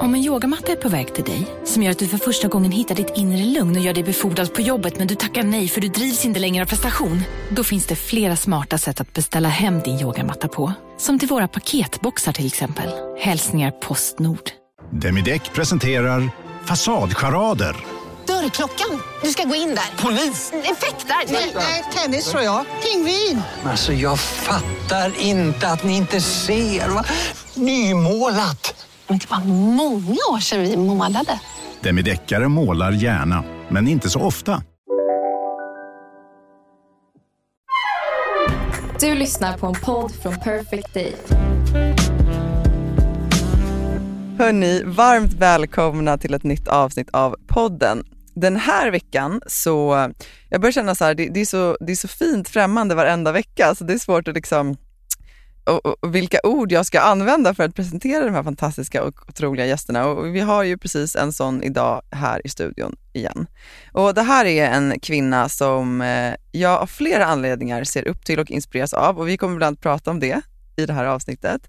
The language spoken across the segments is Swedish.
Om en yogamatta är på väg till dig, som gör att du för första gången hittar ditt inre lugn och gör dig befordrad på jobbet men du tackar nej för du drivs inte längre av prestation. Då finns det flera smarta sätt att beställa hem din yogamatta på. Som till våra paketboxar till exempel. Hälsningar Postnord. Demideck presenterar Fasadcharader. Dörrklockan. Du ska gå in där. Polis? Effektar? Nej, tennis tror jag. Pingvin. Alltså jag fattar inte att ni inte ser. Va? Nymålat! Men det var många år sedan vi målade. Demideckare målar gärna, men inte så ofta. Du lyssnar på en podd från Perfect Day. Hörni, varmt välkomna till ett nytt avsnitt av podden. Den här veckan så, jag börjar känna så här, det, det, är så, det är så fint främmande varenda vecka så det är svårt att liksom, och, och, vilka ord jag ska använda för att presentera de här fantastiska och otroliga gästerna. Och vi har ju precis en sån idag här i studion igen. Och Det här är en kvinna som eh, jag av flera anledningar ser upp till och inspireras av och vi kommer bland annat prata om det i det här avsnittet.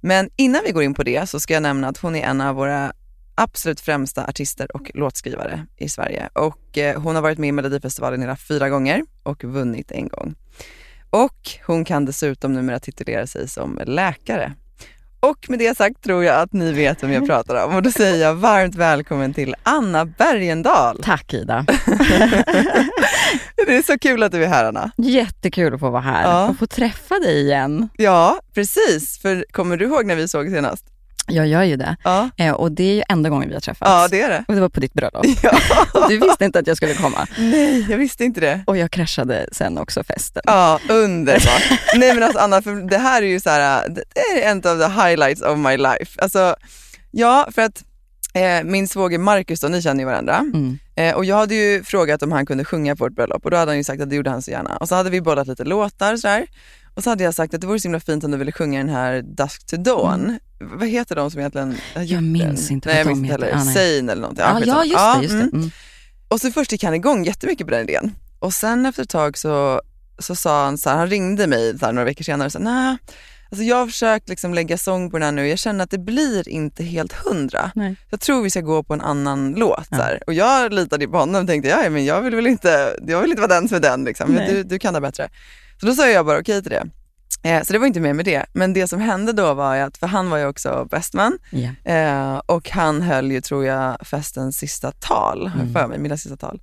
Men innan vi går in på det så ska jag nämna att hon är en av våra absolut främsta artister och låtskrivare i Sverige. Och eh, hon har varit med i Melodifestivalen hela fyra gånger och vunnit en gång. Och hon kan dessutom numera titulera sig som läkare. Och med det sagt tror jag att ni vet vem jag pratar om och då säger jag varmt välkommen till Anna Bergendahl. Tack Ida. det är så kul att du är här Anna. Jättekul att få vara här Ja. och få träffa dig igen. Ja, precis. För kommer du ihåg när vi såg senast? Jag gör ju det. Ja, Eh, och det är ju enda gången vi har träffats. ja det är det. Och det var på ditt bröllop. Ja. Du visste inte att jag skulle komma. Nej, jag visste inte det. Och jag kraschade sen också festen. Ja, underbart. Nej men alltså Anna, för det här är ju så här, det är en av the highlights of my life. Alltså, ja, för att eh, min svåger Marcus då, ni känner ju varandra. Mm. Eh, och jag hade ju frågat om han kunde sjunga på vårt bröllop och då hade han ju sagt att det gjorde han så gärna. Och så hade vi bollat lite låtar sådär. Och så hade jag sagt att det vore så himla fint om du ville sjunga den här Dusk to Dawn. Vad heter de som egentligen har gjort Jag minns den? inte Nej, vad de heter. heller. Ah. Zayn eller någonting. Ja, skitsamma. ja, just det. Just det. mm. Mm. Och så först gick han igång jättemycket på den idén. Och sen efter ett tag så, så sa han så här, han ringde mig här, några veckor senare och sa, nej, alltså jag har försökt liksom lägga sång på den här nu, jag känner att det blir inte helt hundra. Nej. Jag tror vi ska gå på en annan låt. Här. Och jag litade på honom och tänkte, ja men jag vill väl inte, jag vill inte vara den som är den, liksom. du, du kan det bättre. Så då sa jag bara okej till det. Eh, så det var inte mer med det. Men det som hände då var att, för han var ju också bestman, Ja. Eh, och han höll ju, tror jag, festens sista tal, jag för mig, mina sista tal.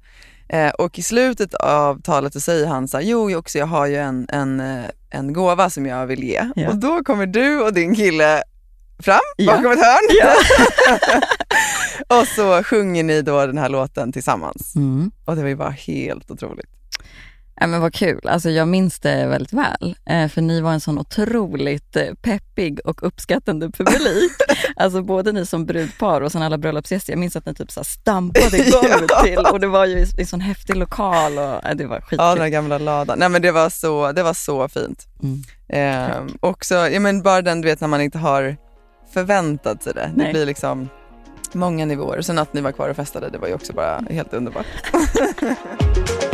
Eh, och i slutet av talet så säger han så här, jo också jag har ju en, en, eh, en gåva som jag vill ge. Ja. Och då kommer du och din kille fram Ja. bakom ett hörn. och så sjunger ni då den här låten tillsammans. Mm. Och det var ju bara helt otroligt. Ja, men vad kul. Alltså, jag minns det väldigt väl. Eh, för ni var en sån otroligt eh, peppig och uppskattande publik. alltså både ni som brudpar och sen alla bröllopsgäster. Jag minns att ni typ så stampade i golvet Ja. till och det var ju i, i sån häftig lokal. Och, eh, det var skitkul. Ja, den gamla ladan. Nej men det var så, det var så fint. Mm. Eh, också, ja, men bara den du vet när man inte har förväntat sig det. Det Nej. blir liksom många nivåer. Sen att ni var kvar och festade, det var ju också bara helt underbart.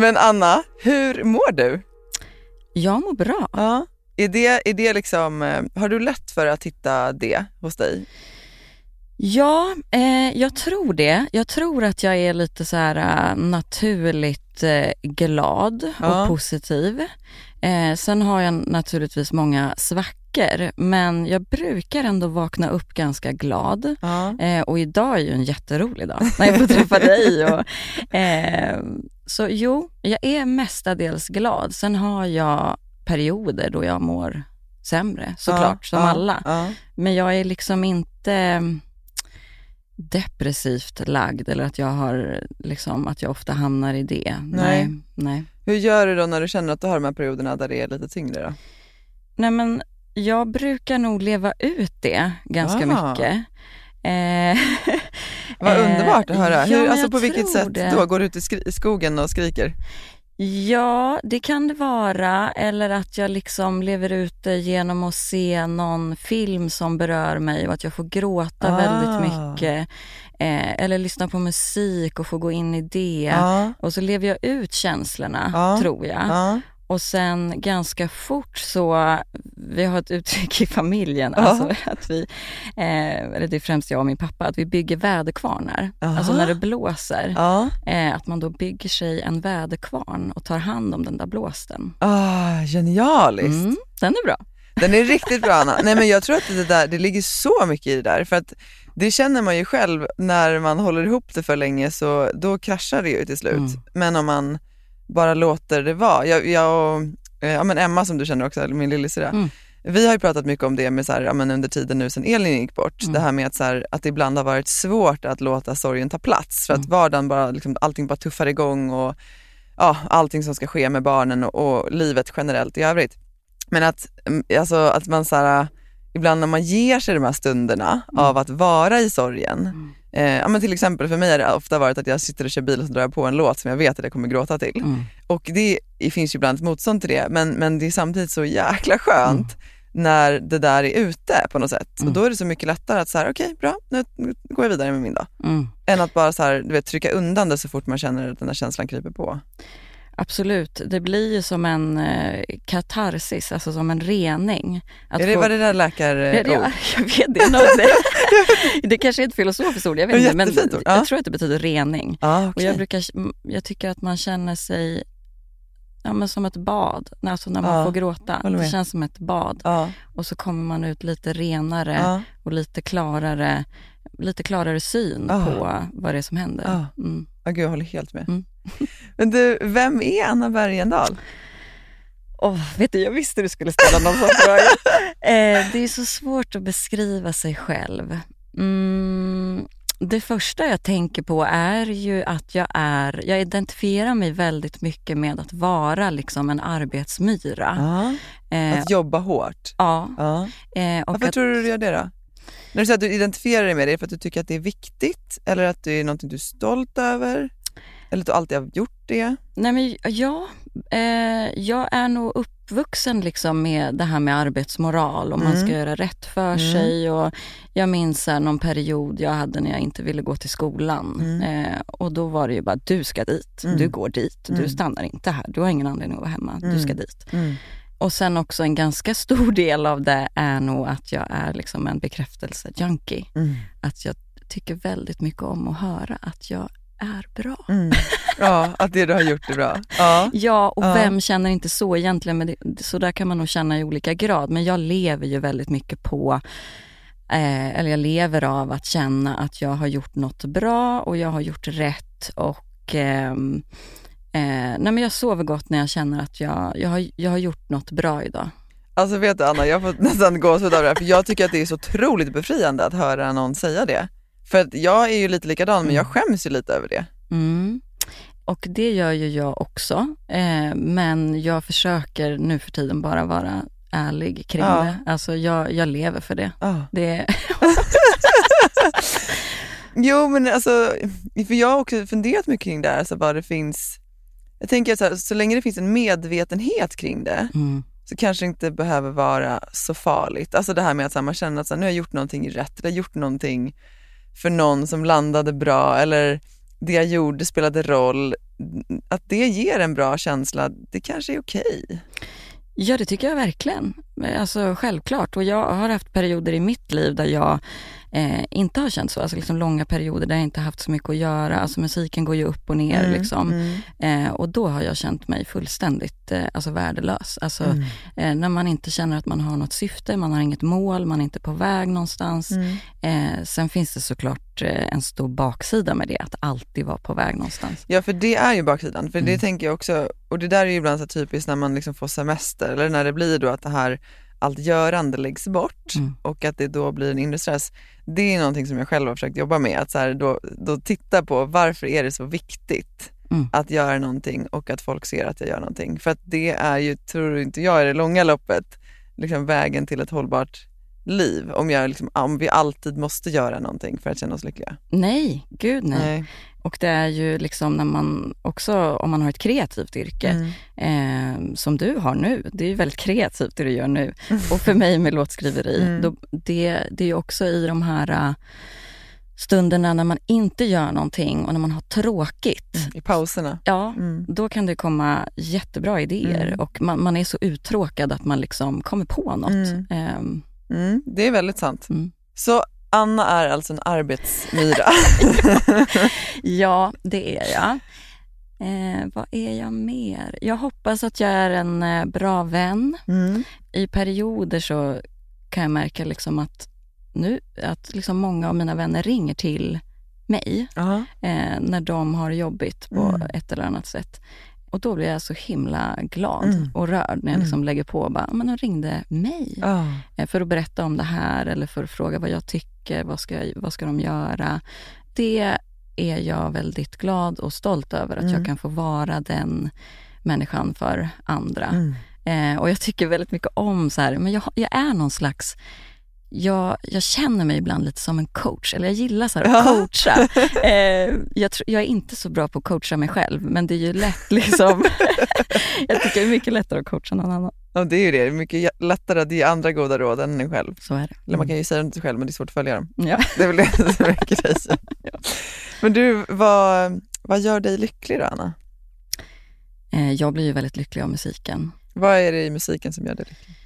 Men Anna, hur mår du? Jag mår bra. Ja. Är det, är det liksom, eh, har du lätt för att hitta det hos dig? Ja, eh, jag tror det. Jag tror att jag är lite så här eh, naturligt eh, glad Ja. och positiv. Eh, sen har jag naturligtvis många svackor, men jag brukar ändå vakna upp ganska glad. Ja. Eh, och idag är ju en jätterolig dag när jag får träffa dig. Och, så jo, jag är mestadels glad. Sen har jag perioder då jag mår sämre, såklart, som ja, alla. Ja. Men jag är liksom inte mm, depressivt lagd eller att jag har liksom, att jag ofta hamnar i det. Nej. Nej. Nej. Hur gör du då när du känner att du har de här perioderna där det är lite tyngre? Då? Nej men jag brukar nog leva ut det ganska mycket. Eh, Vad eh, underbart att höra. ja, Hur, men alltså på vilket sätt det. då? Går du ut i skogen och skriker? Ja, det kan det vara. Eller att jag liksom lever ut det genom att se någon film som berör mig och att jag får gråta Ah. väldigt mycket. Eh, eller lyssna på musik och få gå in i det. Ja. Och så lever jag ut känslorna, Ja. tror jag. Och sen ganska fort så, vi har ett uttryck i familjen, Ja. alltså att vi, eh, eller det är främst jag och min pappa, att vi bygger väderkvarnar. Aha. Alltså när det blåser, eh, att man då bygger sig en väderkvarn och tar hand om den där blåsten. Ah, genialiskt. Mm, den är bra. Den är riktigt bra Anna. Nej men jag tror att det, där, det ligger så mycket i det där. För att det känner man ju själv när man håller ihop det för länge så då kraschar det ju till slut. Mm. Men om man bara låter det vara. Jag, jag och eh, ja, men Emma som du känner också, min lillasyrra. Mm. Vi har ju pratat mycket om det med så här, ja, men under tiden nu sen Elin gick bort. Mm. Det här med att, så här, att det ibland har varit svårt att låta sorgen ta plats. För att Mm. vardagen bara, liksom, allting bara tuffar igång och ja, allting som ska ske med barnen och, och livet generellt i övrigt. Men att, mm, alltså, att man så här, ibland när man ger sig de här stunderna Mm. av att vara i sorgen. Eh, ja, men till exempel för mig har det ofta varit att jag sitter och kör bil och så drar jag på en låt som jag vet att jag kommer gråta till. Mm. Och det, det finns ju ibland ett motstånd till det, men, men det är samtidigt så jäkla skönt när det där är ute på något sätt. Mm. Och då är det så mycket lättare att så här, okej bra, nu nu går jag vidare med min dag. Mm. Än att bara så här, du vet, trycka undan det så fort man känner att den där känslan kryper på. Absolut, det blir ju som en eh, katarsis, alltså som en rening. Att är det få- vad det där läkar... Ja, det, ord? jag vet det, nog det. det kanske är ett filosofiskt ord, jag vet Ja, inte, men. Ja. jag tror att det betyder rening. Ja, Och okej. jag, brukar, jag tycker att man känner sig ja, men som ett bad, alltså när man Ja, får gråta. Det känns som ett bad. ja, Och så kommer man ut lite renare ja, och lite klarare, lite klarare syn Ja. på vad det är som händer. Ja. Mm. ja, gud jag håller helt med. Mm. Men du, vem är Anna Bergendahl? Åh, vet du, jag visste du skulle ställa någon sån fråga. Eh, det är så svårt att beskriva sig själv. Mm, det första jag tänker på är ju att jag är, jag identifierar mig väldigt mycket med att vara liksom en arbetsmyra. Ja, Eh, att jobba hårt. ja, Ja. eh, Varför att, tror du du gör det då? När du säger att du identifierar dig med det, är det för att du tycker att det är viktigt? Eller att det är något du är stolt över? Eller att du alltid har gjort det? Nej men ja, eh, jag är nog uppvuxen liksom med det här med arbetsmoral och man Mm. ska göra rätt för Mm. sig. Och jag minns här någon period jag hade när jag inte ville gå till skolan. Mm. Eh, och då var det ju bara, du ska dit, Mm. du går dit, Mm. du stannar inte här, du har ingen anledning att vara hemma, du ska Mm. dit. Mm. Och sen också en ganska stor del av det är nog att jag är liksom en bekräftelse-junkie. Mm. Att jag tycker väldigt mycket om att höra att jag är bra. Mm. Ja, att det du har gjort är bra. Ja. Ja, och Ja. vem känner inte så egentligen? Men det, så där kan man nog känna i olika grad. Men jag lever ju väldigt mycket på, eh, eller jag lever av att känna att jag har gjort något bra och jag har gjort rätt. Och ehm, eh, nej men jag sover gott när jag känner att jag, jag, har, jag har gjort något bra idag. Alltså vet du Anna, jag fått nästan gåshud av det här, för jag tycker att det är så otroligt befriande att höra någon säga det. För att jag är ju lite likadan, men jag skäms ju lite över det. Mm. Och det gör ju jag också. Eh, men jag försöker nu för tiden bara vara ärlig kring Ja. det. Alltså jag, jag lever för det. Ja. det Jo men alltså, för jag har också funderat mycket kring det här, alltså vad det finns, jag tänker att så, här, så länge det finns en medvetenhet kring det, mm. så kanske det inte behöver vara så farligt. Alltså det här med att här, man känner att så här, nu har jag gjort någonting rätt, eller gjort någonting för någon som landade bra, eller det jag gjorde spelade roll. Att det ger en bra känsla, det kanske är okej. Ja, det tycker jag verkligen. Alltså självklart. Och jag har haft perioder i mitt liv där jag eh, inte har känt så. Alltså liksom långa perioder där jag inte haft så mycket att göra. Alltså musiken går ju upp och ner Mm, liksom. mm, Eh, och då har jag känt mig fullständigt eh, alltså värdelös. Alltså mm, eh, när man inte känner att man har något syfte, man har inget mål, man är inte på väg någonstans. mm. Eh, sen finns det såklart eh, en stor baksida med det, att alltid vara på väg någonstans. Ja för det är ju baksidan, för det Mm. tänker jag också, och det där är ju ibland så typiskt när man liksom får semester, eller när det blir då att det här allt görande läggs bort Mm. och att det då blir en inre stress. Det är någonting som jag själv har försökt jobba med, att så här då, då titta på varför är det så viktigt Mm. att göra någonting och att folk ser att jag gör någonting. För att det är ju, tror inte jag, i det långa loppet, liksom vägen till ett hållbart liv. Om, jag liksom, om vi alltid måste göra någonting för att känna oss lyckliga. Nej, gud nej. Och det är ju liksom när man också, om man har ett kreativt yrke, Mm. eh, som du har nu, det är ju väldigt kreativt det du gör nu. Och för mig med låtskriveri, Mm. då, det, det är ju också i de här eh, stunderna när man inte gör någonting och när man har tråkigt. I pauserna. Ja, Mm. då kan det komma jättebra idéer Mm. och man, man är så uttråkad att man liksom kommer på något. Mm. Mm, det är väldigt sant. Mm. Så Anna är alltså en arbetsmyra. ja, det är jag. Eh, vad är jag mer? Jag hoppas att jag är en eh, bra vän. Mm. I perioder så kan jag märka liksom att, nu, att liksom många av mina vänner ringer till mig eh, när de har jobbigt på Mm. ett eller annat sätt. Och då blir jag så himla glad Mm. och rörd när jag liksom lägger på och bara, men de ringde mig eh, för att berätta om det här eller för att fråga vad jag tycker, vad ska, vad ska de göra? Det är jag väldigt glad och stolt över att Mm. jag kan få vara den människan för andra. Mm. Eh, och jag tycker väldigt mycket om så här, men jag, jag är någon slags jag, jag känner mig ibland lite som en coach, eller jag gillar så att coacha. Eh, jag, tror- jag är inte så bra på att coacha mig själv, men det är ju lätt liksom. jag tycker det är mycket lättare att coacha någon annan. Ja, det är ju det. Det är mycket lättare att ge andra goda råd än en själv. Så är det. Eller man kan ju säga dem till sig själv, men det är svårt att följa dem. Ja. Det är väl det som är grejen. Men du, vad, vad gör dig lycklig då, Anna? Eh, jag blir ju väldigt lycklig av musiken. Vad är det i musiken som gör dig lycklig?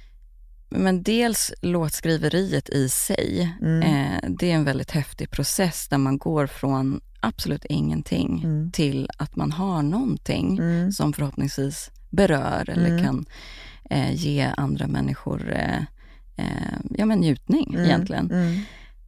Men dels låtskriveriet i sig. Mm. Eh, det är en väldigt häftig process där man går från absolut ingenting Mm. till att man har någonting Mm. som förhoppningsvis berör eller Mm. kan eh, ge andra människor eh, eh, ja, men njutning Mm. egentligen.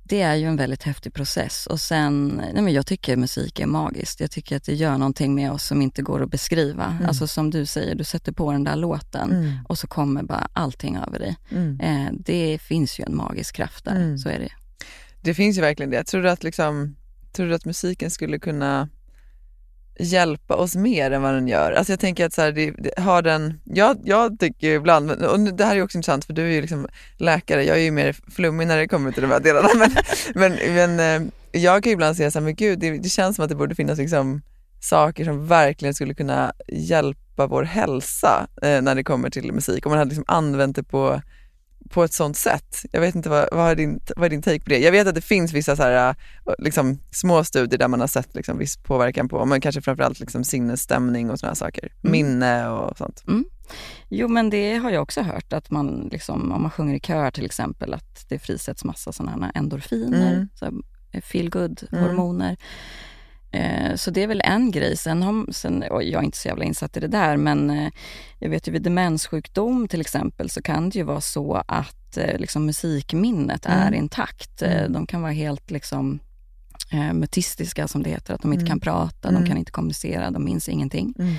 Det är ju en väldigt häftig process. Och sen, nej men jag tycker musik är magiskt. Jag tycker att det gör någonting med oss som inte går att beskriva. Mm. Alltså som du säger, du sätter på den där låten Mm. och så kommer bara allting över dig. Mm. Eh, det finns ju en magisk kraft där, Mm. så är det. Det finns ju verkligen det. Tror du att, liksom, tror du att musiken skulle kunna hjälpa oss mer än vad den gör? Alltså jag tänker att så här, det, det, har den, jag, jag tycker ibland, och det här är också intressant för du är ju liksom läkare, jag är ju mer flummig när det kommer till de här delarna, men, men, men eh, jag kan ju ibland säga så här, men gud, det, det känns som att det borde finnas liksom saker som verkligen skulle kunna hjälpa vår hälsa eh, när det kommer till musik. Om man hade liksom använt det på, på ett sånt sätt. Jag vet inte, vad, vad, är din, vad är din take på det? Jag vet att det finns vissa så här, eh, liksom, små studier där man har sett liksom, viss påverkan på, men kanske framförallt liksom, sinnesstämning och sådana saker. Mm. Minne och sånt. Jo, men det har jag också hört, att man liksom, om man sjunger i kör till exempel, att det frisätts massa sådana endorfiner, Mm. så feel good-hormoner. Eh, Så det är väl en grej. Sen, har, sen och jag är inte så jävla insatt i det där, men eh, jag vet ju vid demenssjukdom till exempel så kan det ju vara så att eh, liksom, musikminnet Mm. är intakt. Eh, Mm. De kan vara helt liksom, eh, mutistiska som det heter, att de inte Mm. kan prata, Mm. de kan inte kommunicera, de minns ingenting. Mm.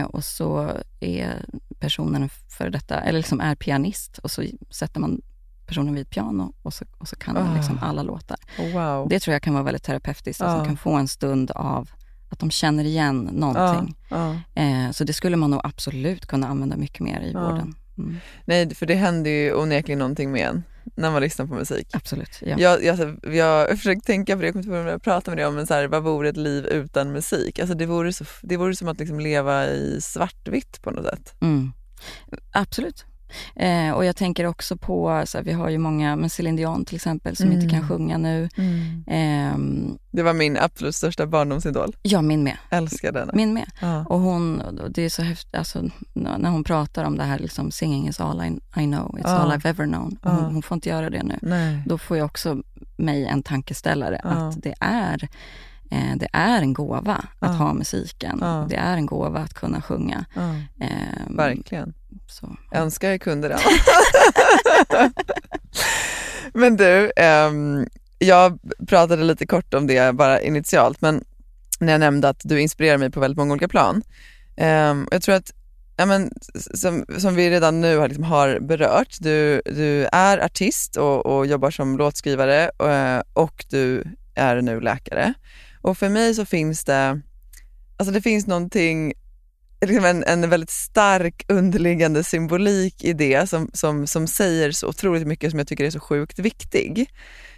Eh, och så är personen för detta, eller liksom är pianist och så sätter man personen vid ett piano och så, och så kan den liksom Ah. alla låtar. Oh, wow. Det tror jag kan vara väldigt terapeutiskt, att Ja. de kan få en stund av att de känner igen någonting. Ja. Eh, så det skulle man nog absolut kunna använda mycket mer i vården. Mm, Nej, för det händer ju onekligen någonting med en när man lyssnar på musik. absolut. Ja. Jag, jag, jag har försökt tänka på det, jag kommer inte ihåg om jag pratade med dig om, men så här, vad vore ett liv utan musik? Alltså det vore, så, det vore som att liksom leva i svartvitt på något sätt. Mm. Absolut. Eh, och jag tänker också på, så här, vi har ju många, men Céline Dion till exempel, som inte Mm. kan sjunga nu. Ehm, Det var min absolut största barndomsidol. ja, min med. Älskade henne. Min med. Ja. Och hon, det är så häftigt, alltså, när hon pratar om det här, liksom, singing is all I, I know, it's Ja. all I've ever known. Och Ja. Hon, hon får inte göra det nu. Nej. Då får jag också mig en tankeställare Ja. att det är, eh, det är en gåva att Ja. ha musiken. Ja. Det är en gåva att kunna sjunga. Ja, Ehm, verkligen. Så. Önskar jag kunde det. men du, ehm, jag pratade lite kort om det bara initialt, men när jag nämnde att du inspirerar mig på väldigt många olika plan. Ehm, jag tror att, ja, men, som, som vi redan nu har, liksom, har berört, du, du är artist och, och jobbar som låtskrivare eh, och du är nu läkare. Och för mig så finns det, alltså det finns någonting liksom en, en väldigt stark underliggande symbolik i det som, som, som säger så otroligt mycket som jag tycker är så sjukt viktig.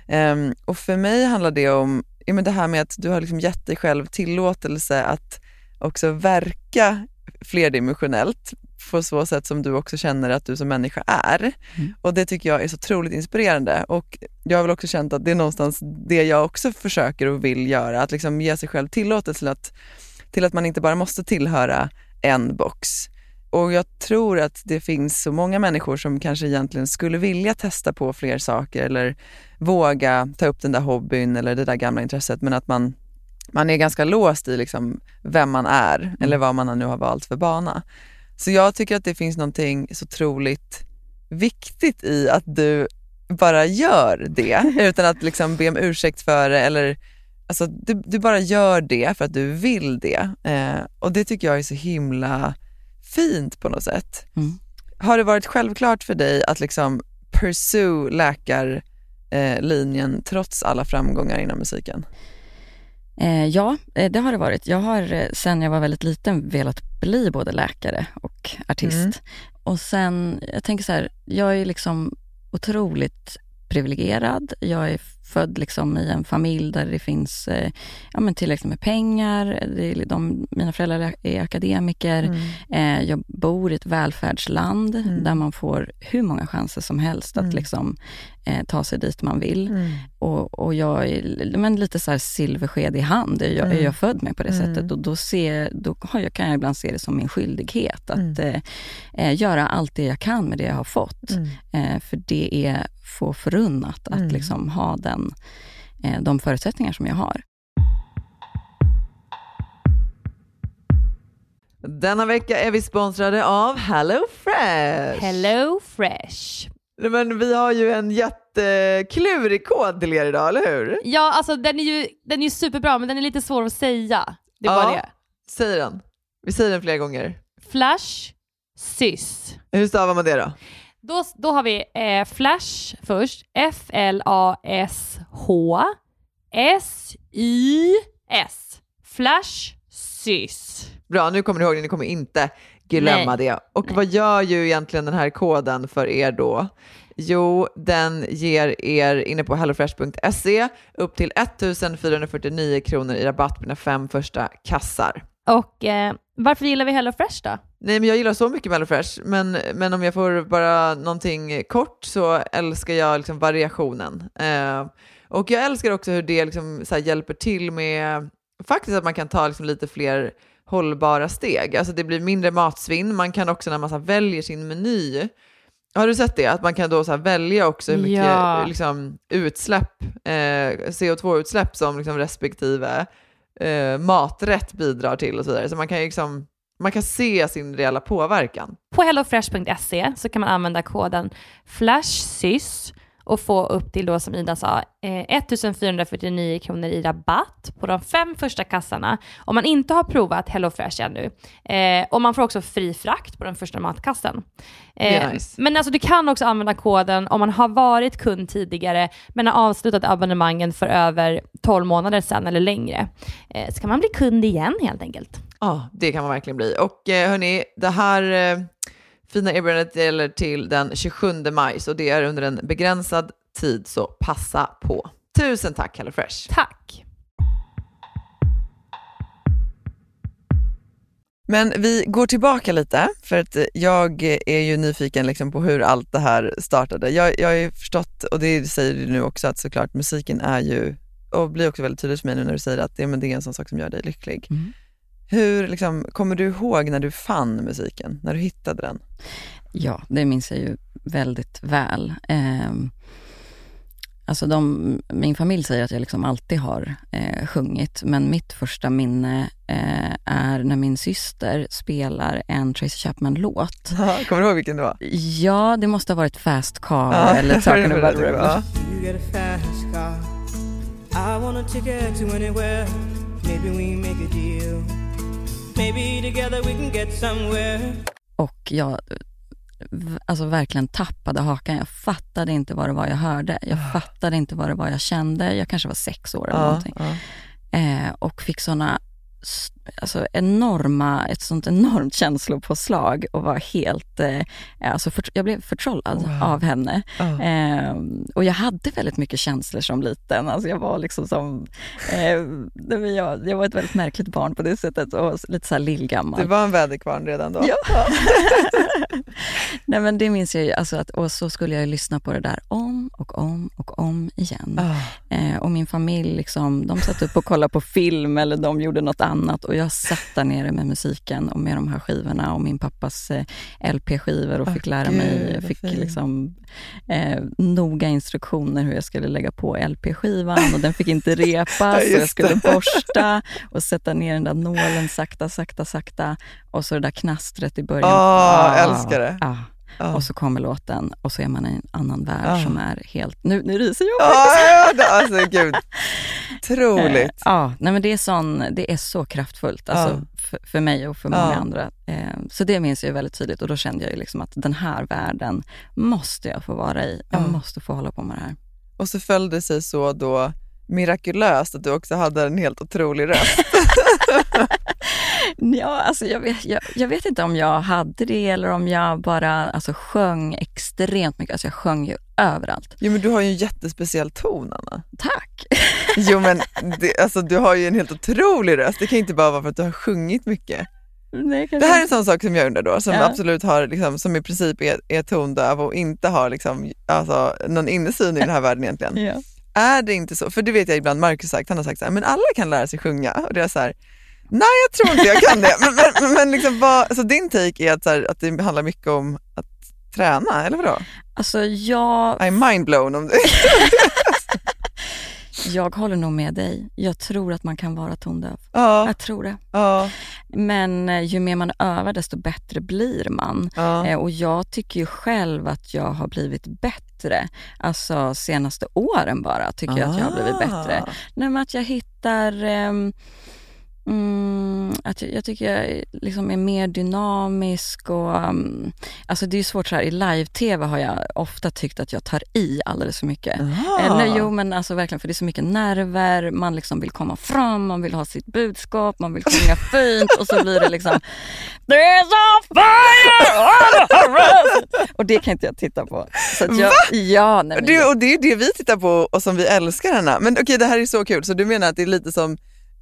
Ehm, och för mig handlar det om ja, men det här med att du har liksom gett dig själv tillåtelse att också verka flerdimensionellt på så sätt som du också känner att du som människa är. Mm. Och det tycker jag är så otroligt inspirerande. Och jag har väl också känt att det är någonstans det jag också försöker och vill göra, att liksom ge sig själv tillåtelse till att, till att man inte bara måste tillhöra en box. Och jag tror att det finns så många människor som kanske egentligen skulle vilja testa på fler saker eller våga ta upp den där hobbyn eller det där gamla intresset men att man, man är ganska låst i liksom vem man är eller vad man nu har valt för bana. Så jag tycker att det finns någonting så otroligt viktigt i att du bara gör det utan att liksom be om ursäkt för det eller alltså, du, du bara gör det för att du vill det. Eh, och det tycker jag är så himla fint på något sätt. Mm. Har det varit självklart för dig att liksom pursue läkarlinjen trots alla framgångar inom musiken? Eh, ja, eh, det har det varit. Jag har eh, sen jag var väldigt liten velat bli både läkare och artist. Mm. Och sen, jag tänker så här, jag är liksom otroligt privilegierad. Jag är född liksom i en familj där det finns eh, ja, men tillräckligt med pengar. Det är, de, mina föräldrar är akademiker. Mm. Eh, jag bor i ett välfärdsland Mm. där man får hur många chanser som helst att Mm. liksom, eh, ta sig dit man vill. Mm. Och, och jag är men lite så här silversked i hand, jag, Mm. är jag född med på det sättet. Och då, ser, då har jag, kan jag ibland se det som min skyldighet att eh, eh, göra allt det jag kan med det jag har fått. Eh, för det är få förunnat att liksom ha den, eh, de förutsättningar som jag har. Denna vecka är vi sponsrade av Hello Fresh. Hello Fresh. Men vi har ju en jätteklurig kod till er idag, eller hur? Ja, alltså den är ju den är ju superbra men den är lite svår att säga. Det är Ja. bara det. Säg den. Vi säger den flera gånger. Flash, sys. Hur stavar man det då? Då, då har vi eh, Flash först. F-L-A-S-H S-Y-S. Flash, sys. Bra, nu kommer ni ihåg det, ni kommer inte glömma Nej. det. Och vad gör ju egentligen den här koden för er då? Jo, den ger er inne på hellofresh.se upp till 1449 kronor i rabatt på dina fem första kassar. Och eh, varför gillar vi Hello Fresh då? Nej, men jag gillar så mycket Mellofresh, men, men om jag får bara någonting kort så älskar jag liksom variationen. Eh, och jag älskar också hur det liksom här hjälper till med faktiskt att man kan ta liksom lite fler hållbara steg. Alltså det blir mindre matsvinn. Man kan också när man så här väljer sin meny, har du sett det? Att man kan då så välja också hur mycket Ja. liksom, utsläpp, eh, CO2-utsläpp som liksom respektive eh, maträtt bidrar till och så vidare. Så man kan ju liksom man kan se sin reella påverkan. På hellofresh.se så kan man använda koden FLASHSYS och få upp till då som Ida sa eh, 1449 kronor i rabatt på de fem första kassarna om man inte har provat HelloFresh ännu. Eh, och man får också fri frakt på den första matkassen. Eh, nice. Men alltså du kan också använda koden om man har varit kund tidigare men har avslutat abonnemangen för över 12 månader sedan eller längre. Eh, så kan man bli kund igen helt enkelt. Ja, det kan man verkligen bli. Och eh, hörni, det här eh, fina erbjudandet gäller till den 27 maj, så det är under en begränsad tid, så passa på. Tusen tack HelloFresh! Tack! Men vi går tillbaka lite, för att jag är ju nyfiken liksom på hur allt det här startade. Jag, jag har ju förstått, och det säger du nu också, att såklart musiken är ju, och blir också väldigt tydligt för mig nu när du säger att det, men det är en sån sak som gör dig lycklig. Mm. Hur, liksom, kommer du ihåg när du fann musiken, när du hittade den? Ja, det minns jag ju väldigt väl. Eh, alltså de, min familj säger att jag liksom alltid har eh, sjungit, men mitt första minne eh, är när min syster spelar en Tracy Chapman-låt. kommer du ihåg vilken det var? Ja, det måste ha varit Fast Car Ja, eller Talking about var det, ja. You get a fast car. I want a ticket to anywhere. Maybe we make a deal. Maybe together we can get somewhere. Och jag alltså verkligen tappade hakan. Jag fattade inte vad det var jag hörde. Jag fattade inte vad det var jag kände. Jag kanske var sex år eller Ja, någonting. ja. Eh, och fick såna, s- alltså enorma, ett sånt enormt känslopåslag och var helt, eh, alltså för, jag blev förtrollad Wow. av henne. Ja. Eh, och jag hade väldigt mycket känslor som liten. Alltså jag var liksom som, eh, jag, jag var ett väldigt märkligt barn på det sättet och lite så här lillgammal. Du var en väderkvarn redan då? Ja. Nej men det minns jag ju, alltså att, och så skulle jag lyssna på det där om och om och om igen. Eh, och min familj, liksom, de satt upp och kollade på film eller de gjorde något annat och jag satt där nere med musiken och med de här skivorna och min pappas eh, LP-skivor och fick lära gud, mig, vad fick liksom eh, noga instruktioner hur jag skulle lägga på LP-skivan och den fick inte repas Ja, och jag skulle borsta och sätta ner den där nålen sakta, sakta, sakta och så det där knastret i början. Ah, älskar det. Ah. Ah. Och så kommer låten och så är man i en annan värld Ah. som är helt... Nu, nu ryser jag Ja, ja, det- alltså gud. Eh, Otroligt. Ja, nej men det är, sån, det är så kraftfullt alltså, för, för mig och för många andra. Eh, så det minns jag ju väldigt tydligt och då kände jag liksom att den här världen måste jag få vara i. Jag Ja. måste få hålla på med det här. Och så föll det sig så då mirakulöst att du också hade en helt otrolig röst. Ja, alltså jag, vet, jag, jag vet inte om jag hade det eller om jag bara alltså, sjöng extremt mycket. Alltså jag sjöng ju överallt. Jo men du har ju en jättespeciell ton Anna. Tack! Jo men det, alltså, du har ju en helt otrolig röst. Det kan inte bara vara för att du har sjungit mycket. Nej, Det här är en sån sak som jag undrar då, som Ja. absolut har, liksom, som i princip är, är tondöv och inte har liksom, alltså, någon insyn i den här världen egentligen. Ja. Är det inte så? För det vet jag ibland Marcus sagt, han har sagt så här, men alla kan lära sig sjunga. Och det är så här, nej jag tror inte jag kan det. Men, men, men liksom, vad, så din take är att, så här, att det handlar mycket om att träna, eller vadå? Alltså jag, I'm mindblown om det. jag håller nog med dig. Jag tror att man kan vara tondöv. ja, Jag tror det. ja, Men eh, ju mer man övar desto bättre blir man. ja. Eh, Och jag tycker ju själv att jag har blivit bättre. Alltså senaste åren bara tycker jag att jag har blivit bättre. Ah. Nej, att jag hittar... ehm, Mm, att jag, jag tycker jag är- liksom är mer dynamisk och... Um, alltså det är ju svårt så här, i live-tv har jag ofta tyckt att jag tar i alldeles för mycket. Eh, nej, jo men alltså verkligen för det är så mycket nerver, man liksom vill komma fram, man vill ha sitt budskap, man vill sjunga fint och så blir det liksom There's a fire on the horizon! Och det kan inte jag titta på. Så jag, ja, nej, men Det, och det är det vi tittar på och som vi älskar Anna. Men okej, det här är så kul. Så du menar att det är lite som,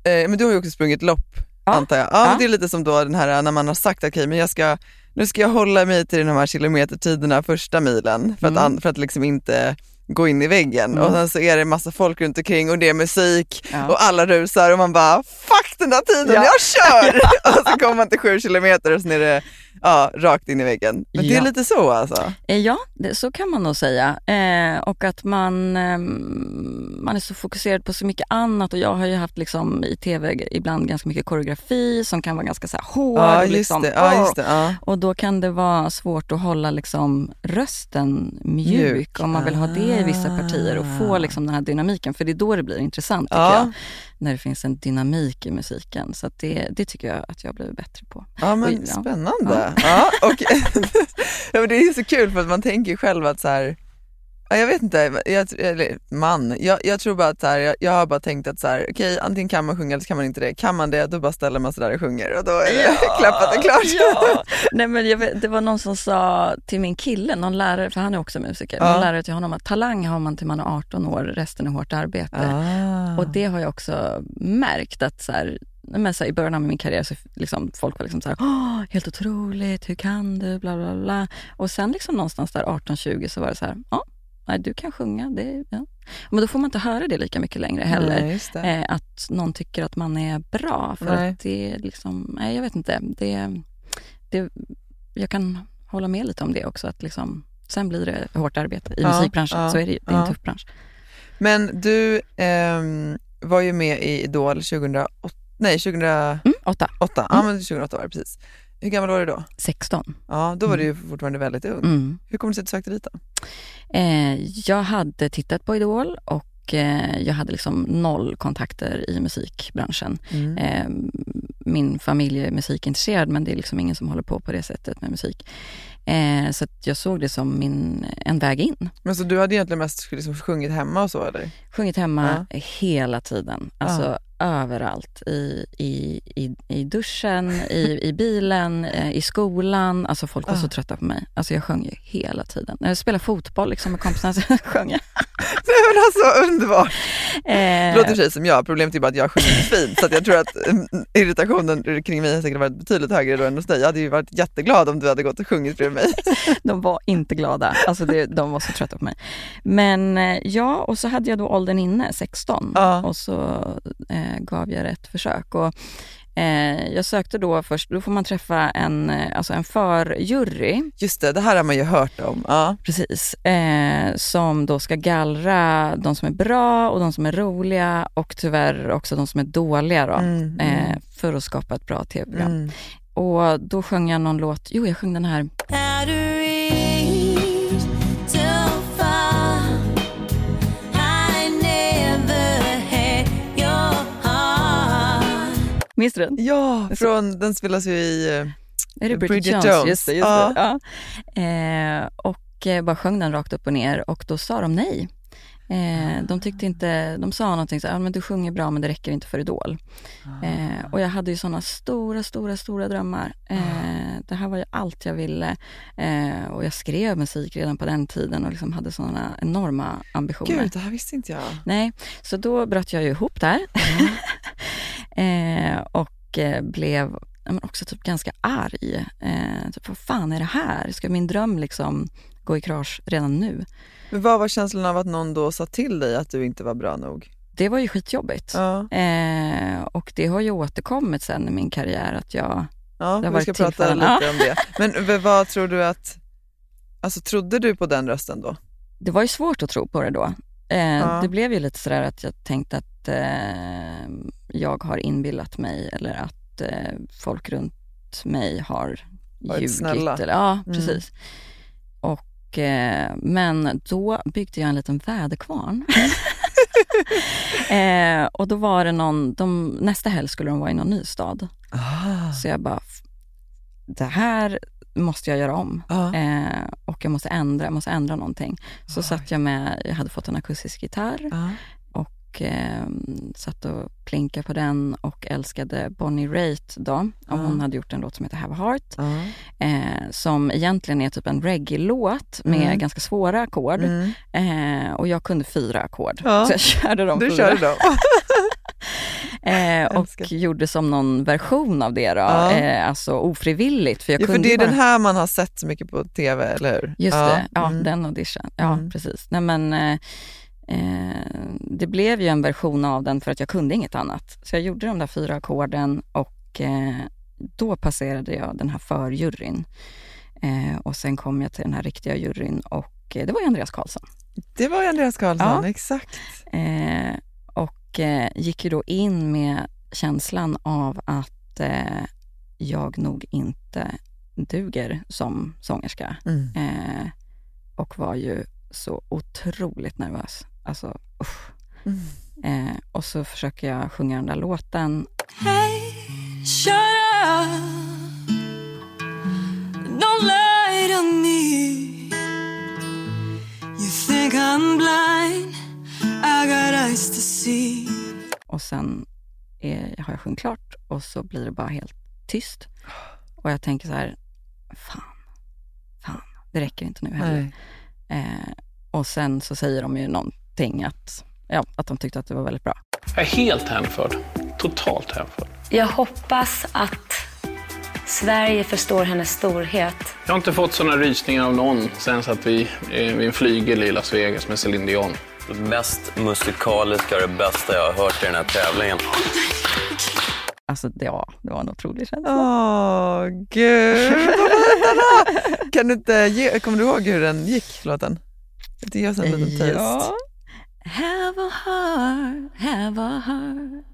eh, men du har ju också sprungit lopp Ja. antar jag. Ja, Ja. Men det är lite som då den här när man har sagt okej, men jag ska, nu ska jag hålla mig till de här kilometertiderna första milen för att, Mm. för att liksom inte gå in i väggen Mm. och sen så är det massa folk runt omkring och det är musik Ja. och alla rusar och man bara fuck den där tiden, Ja. jag kör! och så kommer man till sju kilometer och sen är det ja, rakt in i väggen. Men det är Ja. lite så alltså? Eh, Ja, det, så kan man nog säga. Eh, och att man, ehm, man är så fokuserad på så mycket annat och jag har ju haft liksom i tv ibland ganska mycket koreografi som kan vara ganska så här hård. Ja och just liksom, det. Ja, just det. Ja. Och då kan det vara svårt att hålla liksom rösten mjuk, Mjuk. om man vill ha det i vissa partier och få Ah. liksom den här dynamiken. För det är då det blir intressant tycker Ja. jag. När det finns en dynamik i musiken. Så det, det tycker jag att jag har blivit bättre på. Ja men Oj, ja. spännande. Ja. och, ja, men det är så kul för att man tänker själv att så här, ja, jag vet inte, jag, eller man, jag, jag tror bara att så här, jag, jag har bara tänkt att så här, okej antingen kan man sjunga eller så kan man inte det. Kan man det då bara ställer man sig där och sjunger och då är det klappat och klart. Ja. Nej, men vet, det var någon som sa till min kille, någon lärare, för han är också musiker, Ja. någon lärare till honom att talang har man till man är 18 år, resten är hårt arbete. Ah. Och det har jag också märkt att så här, men så här, i början av min karriär så liksom, folk var liksom så här, Åh, helt otroligt, hur kan du, bla bla bla. Och sen liksom någonstans där 18-20 så var det så här, ja, nej, du kan sjunga. Det, ja. Men då får man inte höra det lika mycket längre heller. Nej. Eh, att någon tycker att man är bra. För Nej. att det är liksom, nej jag vet inte. Det, det, jag kan hålla med lite om det också. Att liksom, sen blir det hårt arbete i Ja, musikbranschen. ja, så är det ju. Det är en tuff bransch. Men du ehm, var ju med i Idol 2008, nej 2008, Mm, åtta. ja men 2008 var det precis. Hur gammal var du då? 16. Ja, då var du ju fortfarande väldigt ung. Mm. Hur kom det sig att du sökte dit då? Eh, jag hade tittat på Idol och eh, jag hade liksom noll kontakter i musikbranschen. Mm. Eh, min familj är musikintresserad men det är liksom ingen som håller på på det sättet med musik. Eh, så jag såg det som min, en väg in. Men så du hade egentligen mest liksom sjungit hemma och så eller? Sjungit hemma hela tiden. Alltså överallt. I, i, i, i duschen, i, i bilen, eh, i skolan. Alltså folk var så Ah. trötta på mig. Alltså jag sjöng ju hela tiden. När jag spelade fotboll liksom, med kompisarna så sjöng jag. Nej men alltså underbart. Eh, Det låter precis som jag, problemet är bara att jag sjunger fint så jag tror att mm, irritationen kring mig har säkert varit betydligt högre då än hos dig. Jag hade ju varit jätteglad om du hade gått och sjungit bredvid mig. De var inte glada. Alltså det, de var så trötta på mig. Men eh, ja, och så hade jag då åldern inne, 16. Ja. Och så eh, gav jag det ett försök. Och, eh, jag sökte då först, då får man träffa en, eh, alltså en förjury. Just det, det här har man ju hört om. Ja. Precis. Eh, som då ska gallra de som är bra och de som är roliga och tyvärr också de som är dåliga då. Mm, Eh, mm. för att skapa ett bra tv-program. Mm. Och då sjöng jag någon låt, jo jag sjöng den här. Minns du den? Ja, från, den spelas ju i... eh, Är det Bridget, Bridget Jones? Jones. Just det, just Ja. det. Ja. Eh, och eh, bara sjöng den rakt upp och ner och då sa de nej. Eh, de tyckte inte, de sa någonting så här, "Ja, men du sjunger bra men det räcker inte för Idol. Eh, och jag hade ju sådana stora, stora, stora drömmar. Eh, det här var ju allt jag ville. Eh, och jag skrev musik redan på den tiden och liksom hade sådana enorma ambitioner. Gud, det här visste inte jag. Nej, så då bröt jag ju ihop där. eh, och eh, blev men också typ ganska arg. Eh, typ, vad fan är det här? Ska min dröm liksom gå i krasch redan nu? Men vad var känslan av att någon då sa till dig att du inte var bra nog? Det var ju skitjobbigt. Ja, Eh, och det har ju återkommit sen i min karriär att jag... ja vi ska prata lite om det. Men vad tror du att... Alltså trodde du på den rösten då? Det var ju svårt att tro på det då. Eh, Ja. Det blev ju lite sådär att jag tänkte att eh, jag har inbillat mig eller att eh, folk runt mig har Varit ljugit. snälla. Eller, ja, Mm. precis. Och, eh, men då byggde jag en liten väderkvarn. eh, och då var det någon, de, nästa helg skulle de vara i någon ny stad. Ah. Så jag bara, "F- det här måste jag göra om. Eh, och jag måste ändra, jag måste ändra någonting. Så satt jag med, jag hade fått en akustisk gitarr och eh, satt och plinkade på den och älskade Bonnie Raitt då. Och hon hade gjort en låt som heter Have a Heart. Ja. Eh, som egentligen är typ en reggae-låt med Mm. ganska svåra ackord. Mm. Eh, och jag kunde fyra ackord. Ja. Så jag körde de Du fyra. körde dem. Eh, och gjorde som någon version av det då. Ja. Eh, alltså ofrivilligt. För jag Ja, för kunde det är bara... den här man har sett så mycket på tv, eller hur? Just det, ja mm. den audition. Ja Mm. precis. Nej, men, eh, eh, det blev ju en version av den för att jag kunde inget annat. Så jag gjorde de där fyra ackorden och eh, då passerade jag den här förjuryn. Eh, och sen kom jag till den här riktiga juryn och det var ju Andreas Karlsson. Det var ju Andreas Karlsson, Ja. exakt. Eh, och eh, gick ju då in med känslan av att eh, jag nog inte duger som sångerska. Mm. Eh, och var ju så otroligt nervös. Alltså, usch. Mm. Eh, och så försöker jag sjunga den där låten. Hey, shut up. Don't lie to me. You think I'm blind. Och sen är, har jag sjungit klart och så blir det bara helt tyst. Och jag tänker så här, fan, fan, det räcker inte nu heller. Eh, och sen så säger de ju någonting att, ja, att de tyckte att det var väldigt bra. Jag är helt hänförd. Totalt hänförd. Jag hoppas att Sverige förstår hennes storhet. Jag har inte fått såna rysningar av någon sen satt vi eh, vid en flygel i Las Vegas med Céline Dion. Det mest musikaliska och det bästa jag har hört i den här tävlingen. Alltså det, ja, det var en otrolig känsla. Åh, gud! Kan du inte ge, kommer du ihåg hur den gick, låten? Det ger oss en liten taste. Ja. Have a heart, have a heart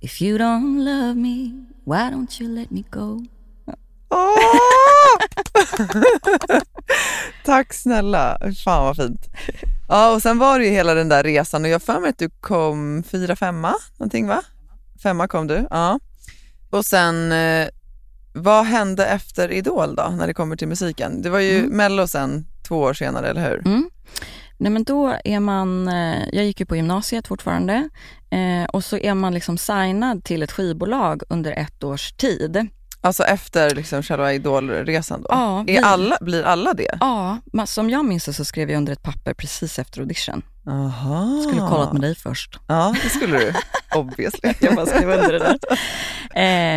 If you don't love me, why don't you let me go? Åh! Tack snälla, fan vad fint. Ja, och sen var det ju hela den där resan och jag för mig att du kom fyra, femma någonting va? Femma kom du, ja. Och sen, eh, vad hände efter Idol då, när det kommer till musiken? Det var ju Mm. Mello sen, två år senare, eller hur? Mm. Nej men då är man, eh, jag gick ju på gymnasiet fortfarande eh, och så är man liksom signad till ett skivbolag under ett års tid. Alltså efter liksom själva idolresan då? Ja, vi- alla, blir alla det? Ja, men som jag minns det så skrev jag under ett papper precis efter audition. Aha. Skulle kollat med dig först. Ja, det skulle du. Obviously. jag bara skrev under det där.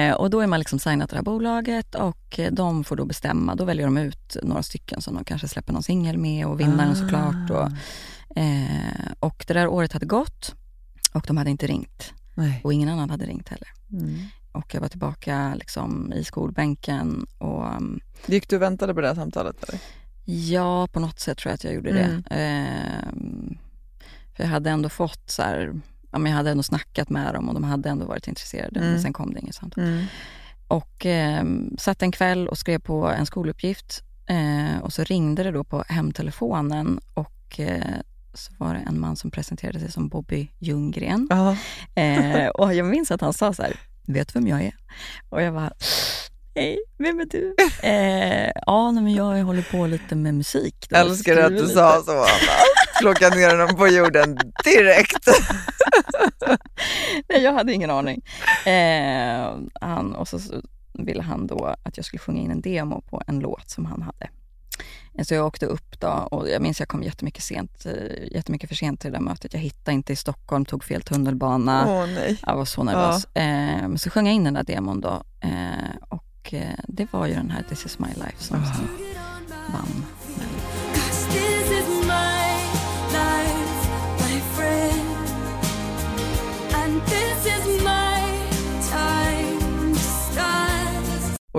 Eh, och då är man liksom signat det här bolaget och de får då bestämma. Då väljer de ut några stycken som de kanske släpper någon singel med och vinnaren Ah. såklart. Och, eh, och det där året hade gått och de hade inte ringt. Nej. Och ingen annan hade ringt heller. Mm. Och jag var tillbaka liksom i skolbänken och um, Gick du och väntade på det här samtalet? Eller? ja, på något sätt tror jag att jag gjorde Mm. det. Ehm, för jag hade ändå fått så här, ja, men jag hade ändå snackat med dem och de hade ändå varit intresserade. Mm. Men sen kom det inget samtal. Mm. Och eh, satt en kväll och skrev på en skoluppgift eh, och så ringde det då på hemtelefonen och eh, så var det en man som presenterade sig som Bobby Ljunggren. Eh, och jag minns att han sa så här, vet vem jag är? Och jag bara, hej, vem är du? Eh, ja, nej, men jag håller på lite med musik. då, Älskar att du lite." sa så Anna. Plocka ner honom på jorden direkt. Nej, jag hade ingen aning. Eh, han, och så, så ville han då att jag skulle sjunga in en demo på en låt som han hade. Eh, Så jag åkte upp då och jag minns jag kom jättemycket, sent, eh, jättemycket för sent till det där mötet. Jag hittade inte i Stockholm, tog fel tunnelbana. Åh nej. Jag var så nervös. Eh, men så sjöng jag in den där demon då eh, och eh, det var ju den här This is my life som sen vann.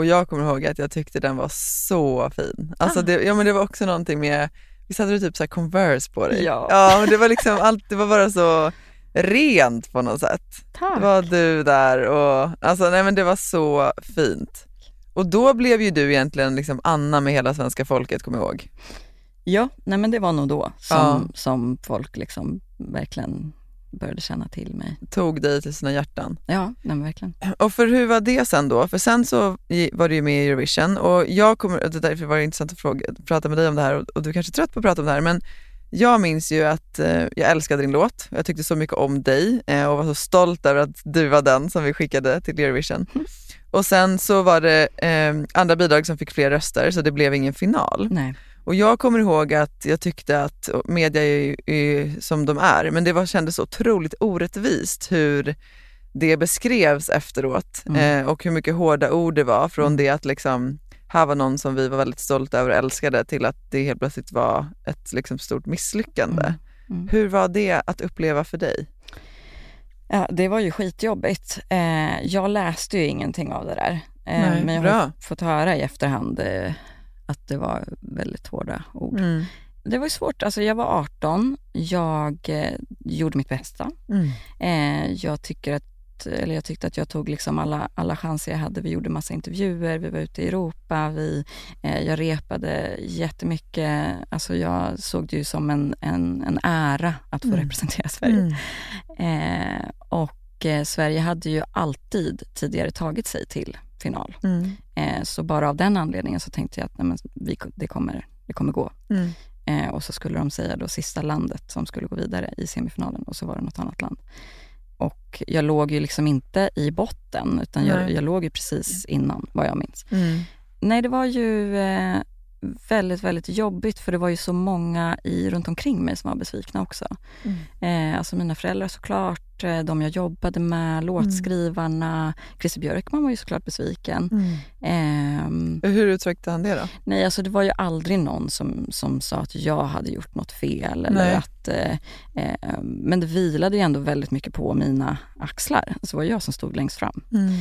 Och jag kommer ihåg att jag tyckte den var så fin. Alltså det, ja, men det var också någonting med, visst hade du typ så Converse på dig? Ja. ja det var liksom allt, det var bara så rent på något sätt. Tack. Det var du där och alltså nej men det var så fint. Och då blev ju du egentligen liksom Anna med hela svenska folket, kommer jag ihåg. Ja, nej men det var nog då som, Ja. som folk liksom verkligen började känna till mig. Tog dig till sina hjärtan. Ja, nej verkligen. Och för hur var det sen då? För sen så var du ju med i Eurovision och jag kommer, det är därför var det intressant att fråga, prata med dig om det här och, och du kanske är trött på att prata om det här men jag minns ju att eh, jag älskade din låt, jag tyckte så mycket om dig eh, och var så stolt över att du var den som vi skickade till Eurovision. Och sen så var det eh, andra bidrag som fick fler röster så det blev ingen final. Nej. Och jag kommer ihåg att jag tyckte att media är är som de är, men det var, kändes så otroligt orättvist hur det beskrevs efteråt Mm. eh, och hur mycket hårda ord det var från det att liksom, här var någon som vi var väldigt stolta över och älskade till att det helt plötsligt var ett liksom, stort misslyckande. Mm. Hur var det att uppleva för dig? Ja, det var ju skitjobbigt. Eh, jag läste ju ingenting av det där. Eh, Nej, men jag har fått höra i efterhand eh, att det var väldigt hårda ord. Mm. Det var svårt. Alltså jag var 18, jag eh, gjorde mitt bästa. Mm. Eh, jag, tycker att, eller jag tyckte att jag tog liksom alla, alla chanser jag hade. Vi gjorde massa intervjuer, vi var ute i Europa, vi, eh, jag repade jättemycket. Alltså jag såg det ju som en, en, en ära att få Mm. representera Sverige. Mm. Eh, och eh, Sverige hade ju alltid tidigare tagit sig till final. Mm. Eh, så bara av den anledningen så tänkte jag att nej, men vi, det, kommer, det kommer gå. Mm. Eh, och så skulle de säga då sista landet som skulle gå vidare i semifinalen och så var det något annat land. Och jag låg ju liksom inte i botten utan jag, jag låg ju precis innan vad jag minns. Mm. Nej, det var ju eh, väldigt, väldigt jobbigt för det var ju så många i, runt omkring mig som var besvikna också. Mm. Eh, alltså mina föräldrar såklart, de jag jobbade med, låtskrivarna. Christer Björkman var ju såklart besviken. Mm. Ehm, Hur uttryckte han det då? nej, alltså det var ju aldrig någon som, som sa att jag hade gjort något fel. Eller Nej. att, eh, eh, men det vilade ju ändå väldigt mycket på mina axlar. Alltså det var jag som stod längst fram. Mm.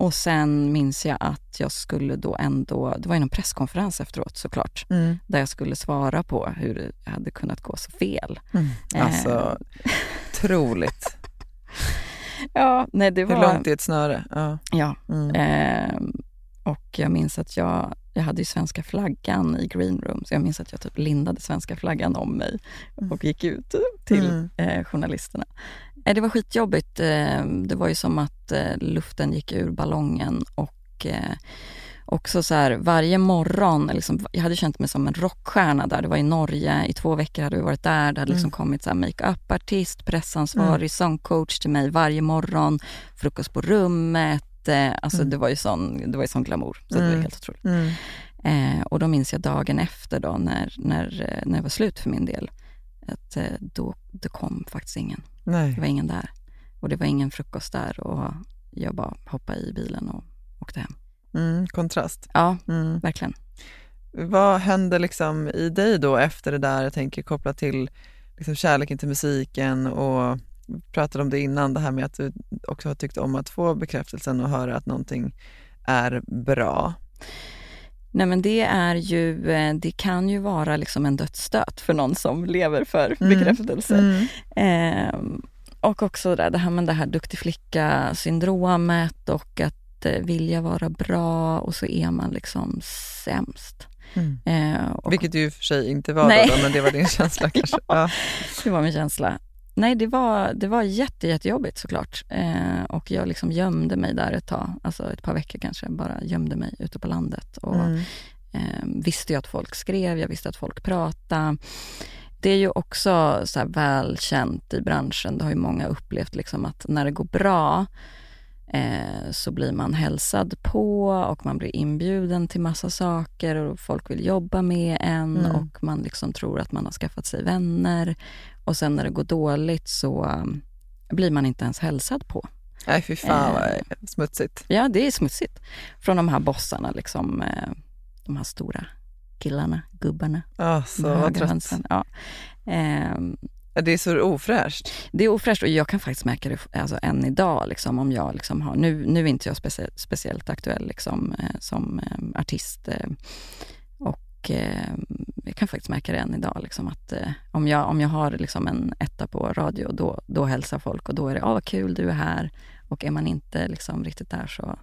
Och sen minns jag att jag skulle då ändå, det var ju någon presskonferens efteråt såklart, Mm. där jag skulle svara på hur det hade kunnat gå så fel. Mm. Eh, Alltså, otroligt. Ja, nej det Hur var... långt är ett snöre? Ja. Ja. Mm. Ehm, och jag minns att jag, jag hade ju svenska flaggan i green room, så jag minns att jag typ lindade svenska flaggan om mig och gick ut till Mm. eh, journalisterna. Det var skitjobbigt. Eh, det var ju som att eh, luften gick ur ballongen och, eh, också så här, varje morgon, liksom, jag hade känt mig som en rockstjärna där. Det var i Norge, i två veckor hade vi varit där. Det hade liksom Mm. kommit makeup-artist, pressansvarig, Mm. sångcoach till mig varje morgon. Frukost på rummet. Alltså Mm. det var ju sån, det var ju sån glamour. Så det var Mm. helt otroligt. Mm. Eh, och då minns jag dagen efter då när, när, när det var slut för min del. Att eh, då, det kom faktiskt ingen. Nej. Det var ingen där. Och det var ingen frukost där och jag bara hoppade i bilen och åkte hem. Mm, kontrast. Ja, Mm. verkligen. Vad hände liksom i dig då efter det där, jag tänker kopplat till liksom kärleken till musiken och vi pratade om det innan, det här med att du också har tyckt om att få bekräftelsen och höra att någonting är bra. Nej men det är ju, eh, det kan ju vara liksom en dödsstöt för någon som lever för Mm. bekräftelse. Mm. Ehm, och också det, det här med det här duktig flicka-syndromet och att eh, vilja vara bra och så är man liksom sämst. Mm. Eh, och, Vilket du i och för sig inte var Nej. då, men det var din känsla kanske. Ja. Det var min känsla. Nej, det var, det var jätte, jättejobbigt såklart. Eh, och jag liksom gömde mig där ett tag, alltså ett par veckor kanske, bara gömde mig ute på landet. Och Mm. eh, visste ju att folk skrev, jag visste att folk pratade. Det är ju också så välkänt i branschen, det har ju många upplevt liksom att när det går bra eh, så blir man hälsad på och man blir inbjuden till massa saker och folk vill jobba med en Mm. och man liksom tror att man har skaffat sig vänner. Och sen när det går dåligt så um, blir man inte ens hälsad på. Nej fy fan vad Eh. smutsigt. Ja, det är smutsigt. Från de här bossarna, liksom, eh, de här stora killarna, gubbarna. Ja, så vad trött. Ja. Ehm, Ja, Det är så ofräscht. det är ofräscht och jag kan faktiskt märka det alltså, än idag. Liksom, om jag liksom har, nu, nu är inte jag specie, speciellt aktuell liksom, eh, som eh, artist. Eh, och eh, jag kan faktiskt märka det än idag. Liksom, att eh, om, jag, om jag har liksom, en etta på radio, då, då hälsar folk och då är det, ah, vad kul du är här. Och är man inte liksom, riktigt där så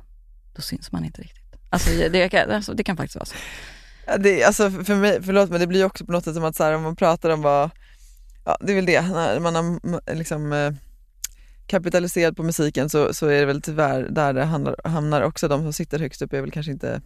då syns man inte riktigt. Alltså, det, det, kan, alltså, det kan faktiskt vara så. Ja, det, alltså för mig, förlåt men det blir också på något sätt som att så här, om man pratar om vad, ja det är väl det, när man har liksom eh, kapitaliserat på musiken så, så är det väl tyvärr där det handlar, hamnar också. De som sitter högst upp är väl kanske inte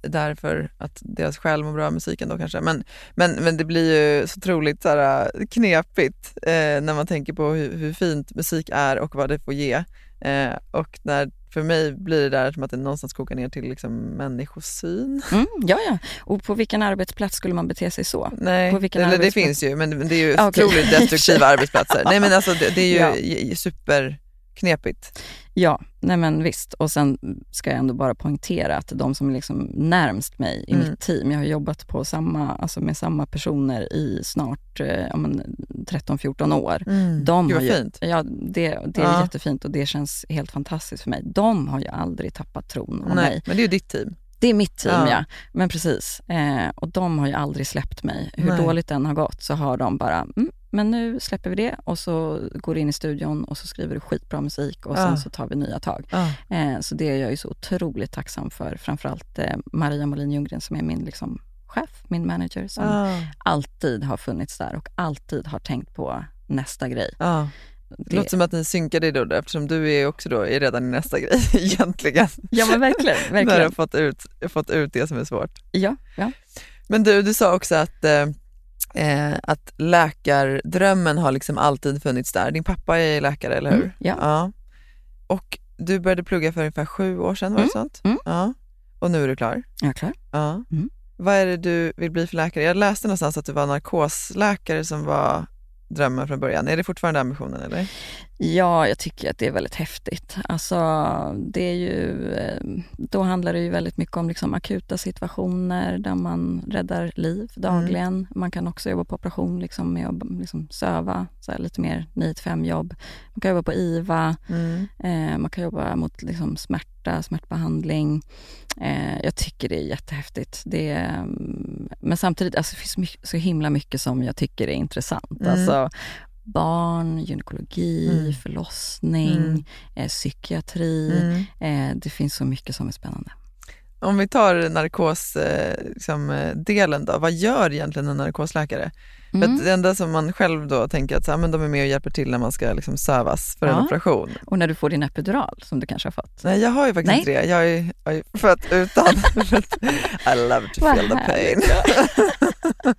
där för att deras själ mår bra av musiken då kanske. Men, men, men det blir ju så otroligt så här, eh, knepigt eh, när man tänker på hur, hur fint musik är och vad det får ge. Eh, och när, för mig blir det där som att det någonstans kokar ner till liksom människosyn. Mm, ja, ja. Och på vilken arbetsplats skulle man bete sig så? Nej, det arbetsplats? finns ju, men det är ju Ja, okej. otroligt destruktiva arbetsplatser. Nej men alltså det, det är ju Ja. j- superknepigt. Ja, nej men visst. Och sen ska jag ändå bara poängtera att de som är liksom närmst mig i Mm. mitt team, jag har jobbat på samma, alltså med samma personer i snart eh, ja, men 13-14 år. Mm. De Gud, har ju, fint. Ja, det, det är Ja. jättefint och det känns helt fantastiskt för mig. De har ju aldrig tappat tron på mig. men det är ju ditt team. Det är mitt team, Ja. ja. Men precis. Eh, och de har ju aldrig släppt mig. Hur Nej. dåligt den har gått så har de bara, mm, men nu släpper vi det och så går du in i studion och så skriver du skitbra musik och Ja. sen så tar vi nya tag. Ja. Eh, så det är jag ju så otroligt tacksam för. Framförallt eh, Maria Molin Ljunggren som är min liksom, chef, min manager som Ah. alltid har funnits där och alltid har tänkt på nästa grej. Ja. Det låter som att ni synkar dig då eftersom du är också då är redan i nästa grej egentligen. Ja men verkligen, När du har verkligen. fått ut, fått ut det som är svårt. Ja, ja. Men du, du sa också att, eh, eh, att läkardrömmen har liksom alltid funnits där. Din pappa är läkare, eller hur? Mm, ja. Och du började plugga för ungefär sju år sedan, var det Mm, sånt? mm. Ja. Och nu är du klar? Jag är klar. Ja. Mm. Vad är det du vill bli för läkare? Jag läste någonstans att du var narkosläkare som var drömmen från början. Är det fortfarande ambitionen eller? Ja, jag tycker att det är väldigt häftigt. Alltså, det är ju, eh, då handlar det ju väldigt mycket om liksom akuta situationer där man räddar liv dagligen. Man kan också jobba på operation liksom med att liksom söva, så lite mer 9-5 jobb. Man kan jobba på IVA, Mm. eh, man kan jobba mot liksom smärta, smärtbehandling. Eh, jag tycker det är jättehäftigt. Det är, mm, men samtidigt, alltså, det finns mycket, så himla mycket som jag tycker är intressant. Mm. Alltså, barn, gynekologi, Mm. förlossning, Mm. eh, psykiatri. Mm. Eh, det finns så mycket som är spännande. Om vi tar narkosdelen liksom, eh, delen då, vad gör egentligen en narkosläkare? För Mm. att det enda som man själv då tänker att så men de är med och hjälper till när man ska liksom sövas för en Ja. operation. Och när du får din epidural som du kanske har fått. Nej jag har ju faktiskt inte det, jag är ju- född utan. I love to feel the pain.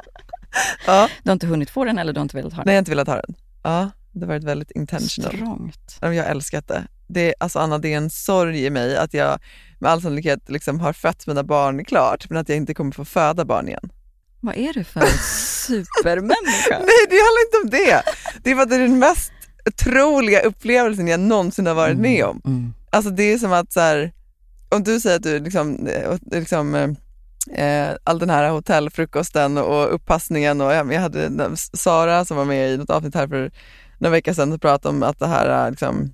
ja. Du har inte hunnit få den eller du har inte velat ha den? Nej jag har inte velat ha den. Ja, det har varit väldigt intentional. Strångt. Jag har älskat det. det är, alltså Anna, det är en sorg i mig att jag med all sannolikhet liksom har fött mina barn klart men att jag inte kommer få föda barn igen. Vad är du för supermänniska? Nej, det handlar inte om det. Det är den mest otroliga upplevelsen jag någonsin har varit med om. Mm. Alltså det är som att så här, om du säger att du liksom, eh, liksom eh, eh, all den här hotellfrukosten och upppassningen och jag hade Sara som var med i något avsnitt här för några veckor sedan och pratade om att det här liksom,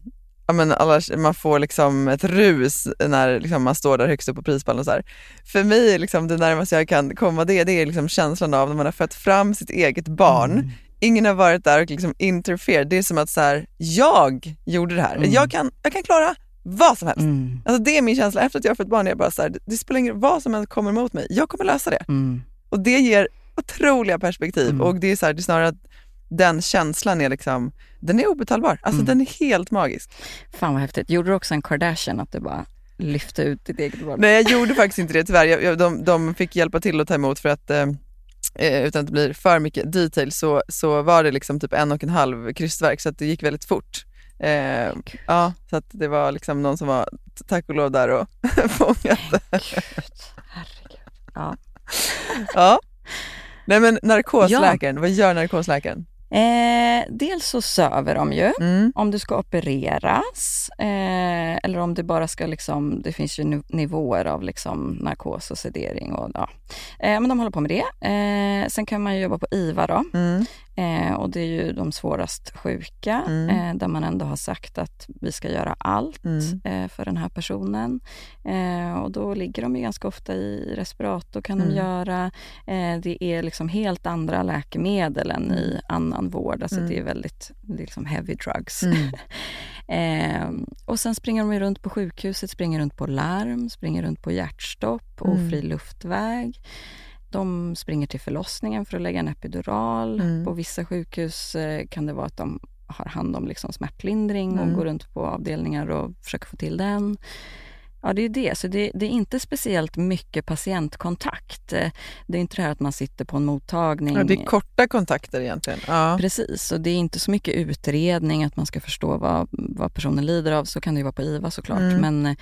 ja, men alla, man får liksom ett rus när liksom man står där högst upp på prispallen och så här. För mig är liksom det närmaste jag kan komma det, det är liksom känslan av när man har fött fram sitt eget barn Ingen har varit där och liksom interfered. Det är som att så här, jag gjorde det här. Mm. Jag, kan, jag kan klara vad som helst. Mm. Alltså det är min känsla. Efter att jag har fått barn, jag bara så här, det, spelar ingen roll vad som än kommer emot mig. Jag kommer lösa det. Mm. Och det ger otroliga perspektiv. Mm. Och det är, så här, det är snarare att den känslan är liksom, den är obetalbar. Alltså Mm. den är helt magisk. Fan vad häftigt. Gjorde du också en Kardashian att du bara lyfte ut ditt eget barn? Nej jag gjorde faktiskt inte det tyvärr. Jag, jag, de, de fick hjälpa till att ta emot för att eh, eh, utan att det blir för mycket detail så, så var det liksom typ en och en halv krystverk så att det gick väldigt fort. Eh, ja, så att det var liksom någon som var tack och lov där och fångade. Ja. ja. Nej men narkosläkaren, vad gör narkosläkaren? Eh, dels så söver de ju Mm. om du ska opereras eh, eller om det bara ska liksom, det finns ju nivåer av liksom narkos och sedering och ja. Eh, men de håller på med det. Eh, sen kan man jobba på IVA då. Mm. Eh, och det är ju de svårast sjuka Mm. eh, där man ändå har sagt att vi ska göra allt Mm. eh, för den här personen. Eh, och då ligger de ju ganska ofta i respirator kan Mm. de göra. Eh, det är liksom helt andra läkemedel än i annan vård. Alltså Mm. det är väldigt det är liksom heavy drugs. Mm. eh, och sen springer de runt på sjukhuset, springer runt på larm, springer runt på hjärtstopp, Mm. ofri luftväg. De springer till förlossningen för att lägga en epidural. Mm. På vissa sjukhus eh, kan det vara att de har hand om liksom smärtlindring och Mm. går runt på avdelningar och försöker få till den. Ja, det är det. Så det, det är inte speciellt mycket patientkontakt. Eh, Det är inte det här att man sitter på en mottagning. Ja, det är korta kontakter egentligen. Ja. Precis, och det är inte så mycket utredning, att man ska förstå vad, vad personen lider av. Så kan det ju vara på IVA såklart. Mm. Men eh,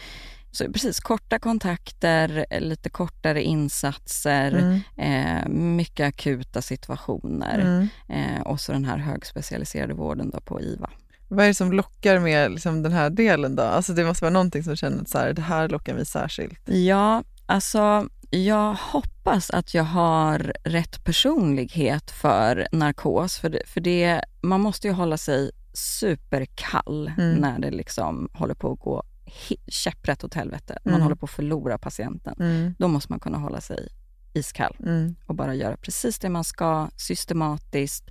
så precis, korta kontakter, lite kortare insatser, Mm. eh, mycket akuta situationer Mm. eh, och så den här högspecialiserade vården då på IVA. Vad är det som lockar med liksom den här delen då? Alltså det måste vara någonting som känner att så här, det här lockar mig särskilt. Ja, alltså jag hoppas att jag har rätt personlighet för narkos. För det, för det, man måste ju hålla sig superkall Mm. när det liksom håller på att gå käpprätt åt helvete. Man Mm. håller på att förlora patienten. Mm. Då måste man kunna hålla sig iskall Mm. och bara göra precis det man ska, systematiskt.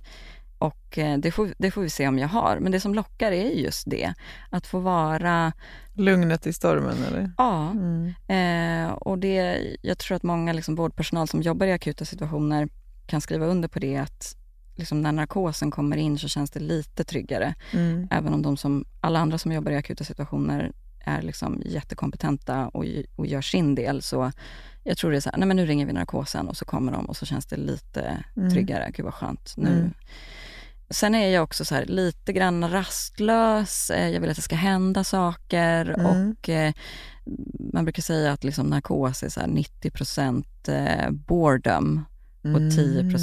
Och eh, det får, det får vi se om jag har. Men det som lockar är just det. Att få vara Lugnet i stormen eller? Ja, Mm. eh, och det, jag tror att många liksom vårdpersonal som jobbar i akuta situationer kan skriva under på det att liksom när narkosen kommer in så känns det lite tryggare. Mm. Även om de som, alla andra som jobbar i akuta situationer är liksom jättekompetenta och, och gör sin del. Så jag tror det är så här, nej men nu ringer vi narkosen och så kommer de och så känns det lite Mm. tryggare. Gud vad skönt. Nu. Mm. Sen är jag också så här, lite grann rastlös. Eh, Jag vill att det ska hända saker. Mm. Och eh, Man brukar säga att liksom narkos är så här 90 eh, boredom och Mm. 10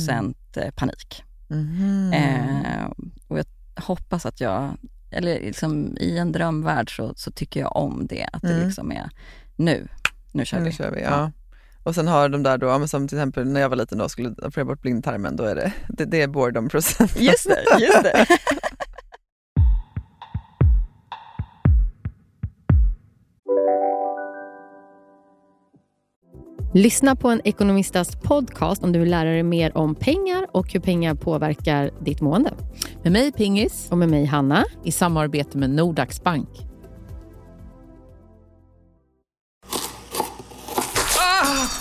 eh, panik. Mhm. Eh, och jag hoppas att jag, eller liksom i en drömvärld så, så tycker jag om det. Att det Mm. liksom är nu, nu kör Nu vi. kör vi, ja. Och sen har de där då, ja, som till exempel när jag var liten och skulle operera bort blindtarmen, då är det, det, det är boredom procent. Just det, just det. Lyssna på en ekonomistas podcast om du vill lära dig mer om pengar och hur pengar påverkar ditt mående. Med mig Pingis. Och med mig Hanna. I samarbete med Nordax Bank.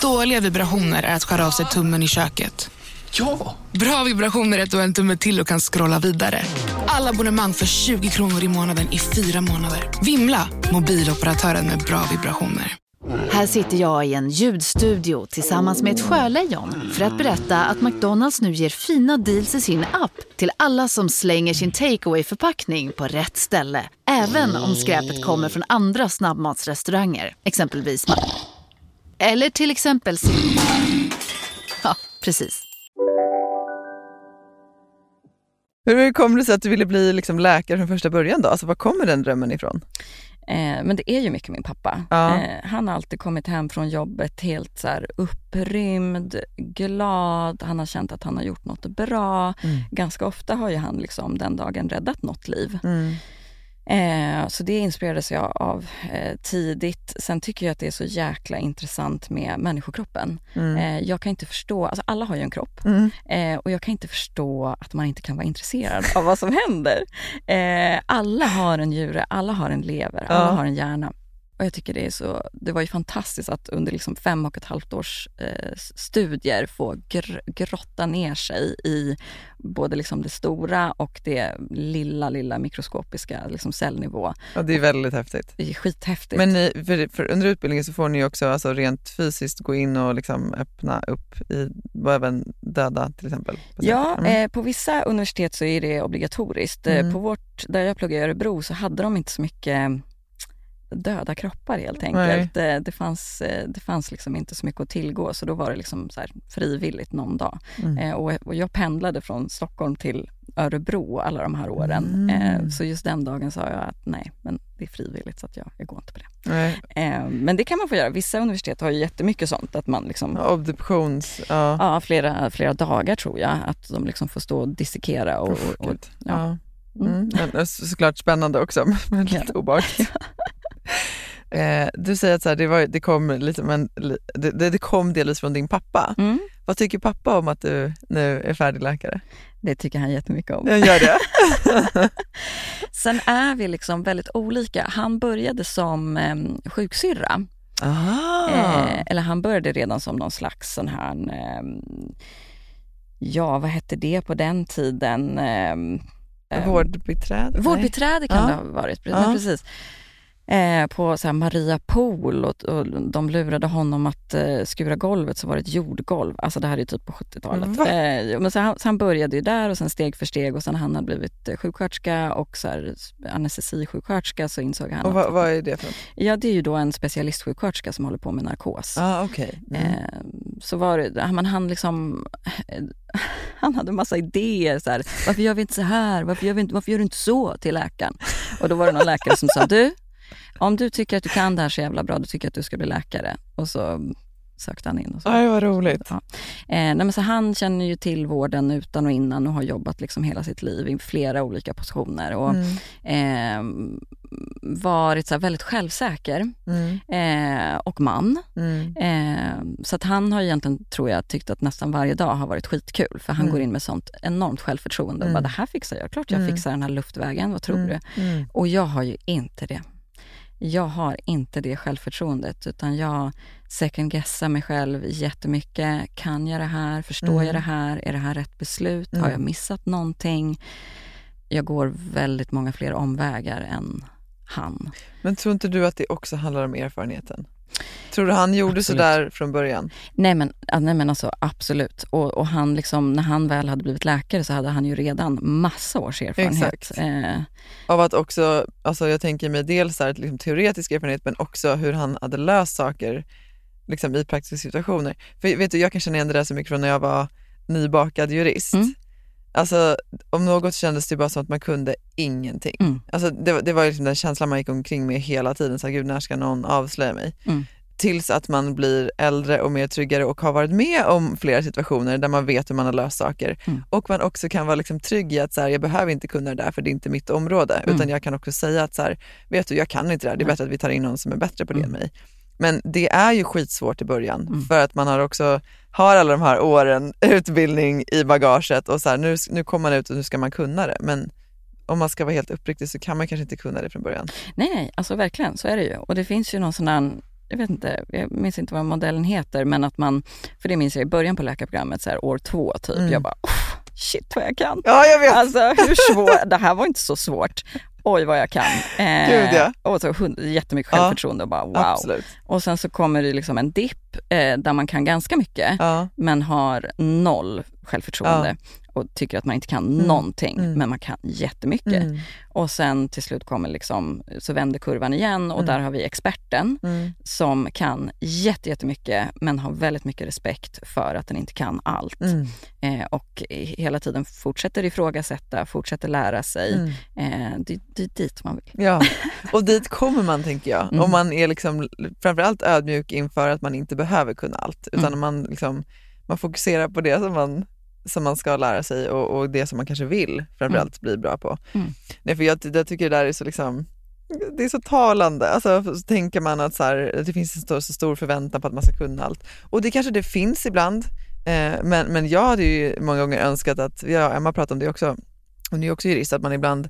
Dåliga vibrationer är att skära av sig tummen i köket. Ja! Bra vibrationer är att du har en tumme till och kan scrolla vidare. Alla abonnemang för 20 kronor i månaden i fyra månader. Vimla! Mobiloperatören med bra vibrationer. Här sitter jag i en ljudstudio tillsammans med ett sjölejon för att berätta att McDonalds nu ger fina deals i sin app till alla som slänger sin takeaway förpackning på rätt ställe. Även om skräpet kommer från andra snabbmatsrestauranger, exempelvis Eller till exempel Ja, precis. Hur kommer det sig att du ville bli liksom läkare från första början då? Alltså var kommer den drömmen ifrån? Eh, men det är ju mycket min pappa. Ja. Eh, han har alltid kommit hem från jobbet helt så här upprymd, glad. Han har känt att han har gjort något bra. Mm. Ganska ofta har ju han liksom den dagen räddat något liv. Mm. Eh, så det inspirerades jag av eh, tidigt. Sen tycker jag att det är så jäkla intressant med människokroppen. Mm. Eh, jag kan inte förstå, alltså alla har ju en kropp. Mm. Eh, och jag kan inte förstå att man inte kan vara intresserad av vad som händer. Eh, alla har en njure, alla har en lever, alla Ja. har en hjärna. Och jag tycker det är så, det var ju fantastiskt att under liksom fem och ett halvt års eh, studier få gr- grotta ner sig i både liksom det stora och det lilla, lilla mikroskopiska liksom cellnivå. Ja, det är väldigt häftigt. Det är skithäftigt. Men ni, för, för under utbildningen så får ni också alltså, rent fysiskt gå in och liksom öppna upp i, och även döda till exempel. Ja, Mm. eh, på vissa universitet så är det obligatoriskt. Eh, Mm. På vårt, där jag pluggade i Örebro så hade de inte så mycket döda kroppar helt enkelt. Det, det, fanns, eh, det fanns liksom inte så mycket att tillgå så då var det liksom så frivilligt någon dag. Mm. Eh, och, och jag pendlade från Stockholm till Örebro alla de här åren. Mm. Eh, så just den dagen sa jag att nej, men det är frivilligt så att jag, jag går inte på det. Eh, men det kan man få göra. Vissa universitet har ju jättemycket sånt att man liksom Obduktions, ja. Ja, flera, flera dagar tror jag att de liksom får stå och dissekera. Och, och, och, Ja. Mm. Men så- såklart spännande också, men lite obehagligt. Eh, du säger att så här, det, var, det, kom lite, men, li- det, det kom delvis från din pappa. Mm. Vad tycker pappa om att du nu är färdig läkare? Det tycker han jättemycket om. Jag gör det. Sen är vi liksom väldigt olika. Han började som eh, sjuksyrra. Ah. Eh, eller han började redan som någon slags sån här, eh, ja vad hette det på den tiden? Eh, Vårdbiträde? Vårdbiträde kan Ja. det ha varit, ja. precis. Eh, på så Maria Pool och, och de lurade honom att eh, skura golvet så var det ett jordgolv. Alltså det här är typ på 70-talet. Va? Eh, men så han, så han började ju där och sen steg för steg och sen han hade blivit eh, sjuksköterska och så här, anestesisjuksköterska så insåg han Och att vad, vad är det för något? Ja, det är ju då en specialistsjuksköterska som håller på med narkos. Ah, okay. mm. Eh, så var det, men han liksom, han hade massa idéer. Så här, varför gör vi inte så här? Varför gör, vi inte, varför gör du inte så till läkaren? Och då var det någon läkare som sa, du, om du tycker att du kan det här så jävla bra, då tycker jag att du ska bli läkare. Och så sökte han in. Och så. Aj, vad roligt. Ja. Eh, nej, så han känner ju till vården utan och innan och har jobbat liksom hela sitt liv i flera olika positioner. Och, eh, varit så väldigt självsäker Mm. eh, och man. Mm. Eh, så att han har egentligen, tror jag, tyckt att nästan varje dag har varit skitkul. För han Mm. går in med sånt enormt självförtroende och Mm. bara, det här fixar jag. Klart jag Mm. fixar den här luftvägen, vad tror Mm. du? Mm. Och jag har ju inte det. Jag har inte det självförtroendet utan jag second-guessar mig själv jättemycket. Kan jag det här? Förstår Mm. jag det här? Är det här rätt beslut? Har Mm. jag missat någonting? Jag går väldigt många fler omvägar än han. Men tror inte du att det också handlar om erfarenheten? Tror du han gjorde Absolut. sådär från början? Nej men, nej, men alltså absolut. Och, och han liksom, när han väl hade blivit läkare så hade han ju redan massa års erfarenhet. Exakt. Eh, Av att också, alltså jag tänker mig dels här, liksom teoretisk erfarenhet men också hur han hade löst saker liksom i praktiska situationer. För vet du, jag kan känna igen det där så mycket från när jag var nybakad jurist. Mm. Alltså om något kändes det bara som att man kunde ingenting. Mm. Alltså, det, var- det var liksom den känslan man gick omkring med hela tiden, så här, gud när ska någon avslöja mig? Mm. Tills att man blir äldre och mer tryggare och har varit med om flera situationer där man vet hur man har löst saker. Mm. Och man också kan vara liksom trygg i att så här, jag behöver inte kunna det där för det är inte mitt område. Mm. Utan jag kan också säga att så här, vet du, jag kan inte det här, det är bättre att vi tar in någon som är bättre på det Mm. än mig. Men det är ju skitsvårt i början Mm. för att man har också har alla de här åren utbildning i bagaget och så här, nu, nu kommer man ut och nu ska man kunna det. Men om man ska vara helt uppriktig så kan man kanske inte kunna det från början. nej, nej, alltså verkligen, så är det ju. Och det finns ju någon sån här jag vet inte, jag minns inte vad modellen heter, men att man, för det minns jag i början på läkarprogrammet, så här, år två typ, Mm. jag bara "Uff, shit vad jag kan. Ja, jag vet. Alltså hur svårt, det här var inte så svårt. Oj vad jag kan. Eh, Gud, ja. Och så hund, jättemycket Ja, självförtroende och bara wow. absolut. Och sen så kommer det liksom en dipp eh, där man kan ganska mycket Ja. men har noll självförtroende och tycker att man inte kan Mm. någonting Mm. men man kan jättemycket. Mm. Och sen till slut kommer liksom, så vänder kurvan igen och Mm. där har vi experten Mm. som kan jätte- jättemycket men har väldigt mycket respekt för att den inte kan allt. Mm. Eh, och hela tiden fortsätter ifrågasätta, fortsätter lära sig. Mm. Eh, det, det är dit man vill. Ja, och dit kommer man tänker jag. Om man är liksom framförallt ödmjuk inför att man inte behöver kunna allt. Utan man, liksom, man fokuserar på det som man, som man ska lära sig och, och det som man kanske vill framförallt bli bra på. Mm. Nej, för jag, jag tycker det där är så liksom det är så talande. Alltså, så tänker man att så här, det finns en stor, så stor förväntan på att man ska kunna allt. Och det kanske det finns ibland. Eh, men, men jag hade ju många gånger önskat att, ja, Emma pratade om det också, hon är ju också jurist, att man ibland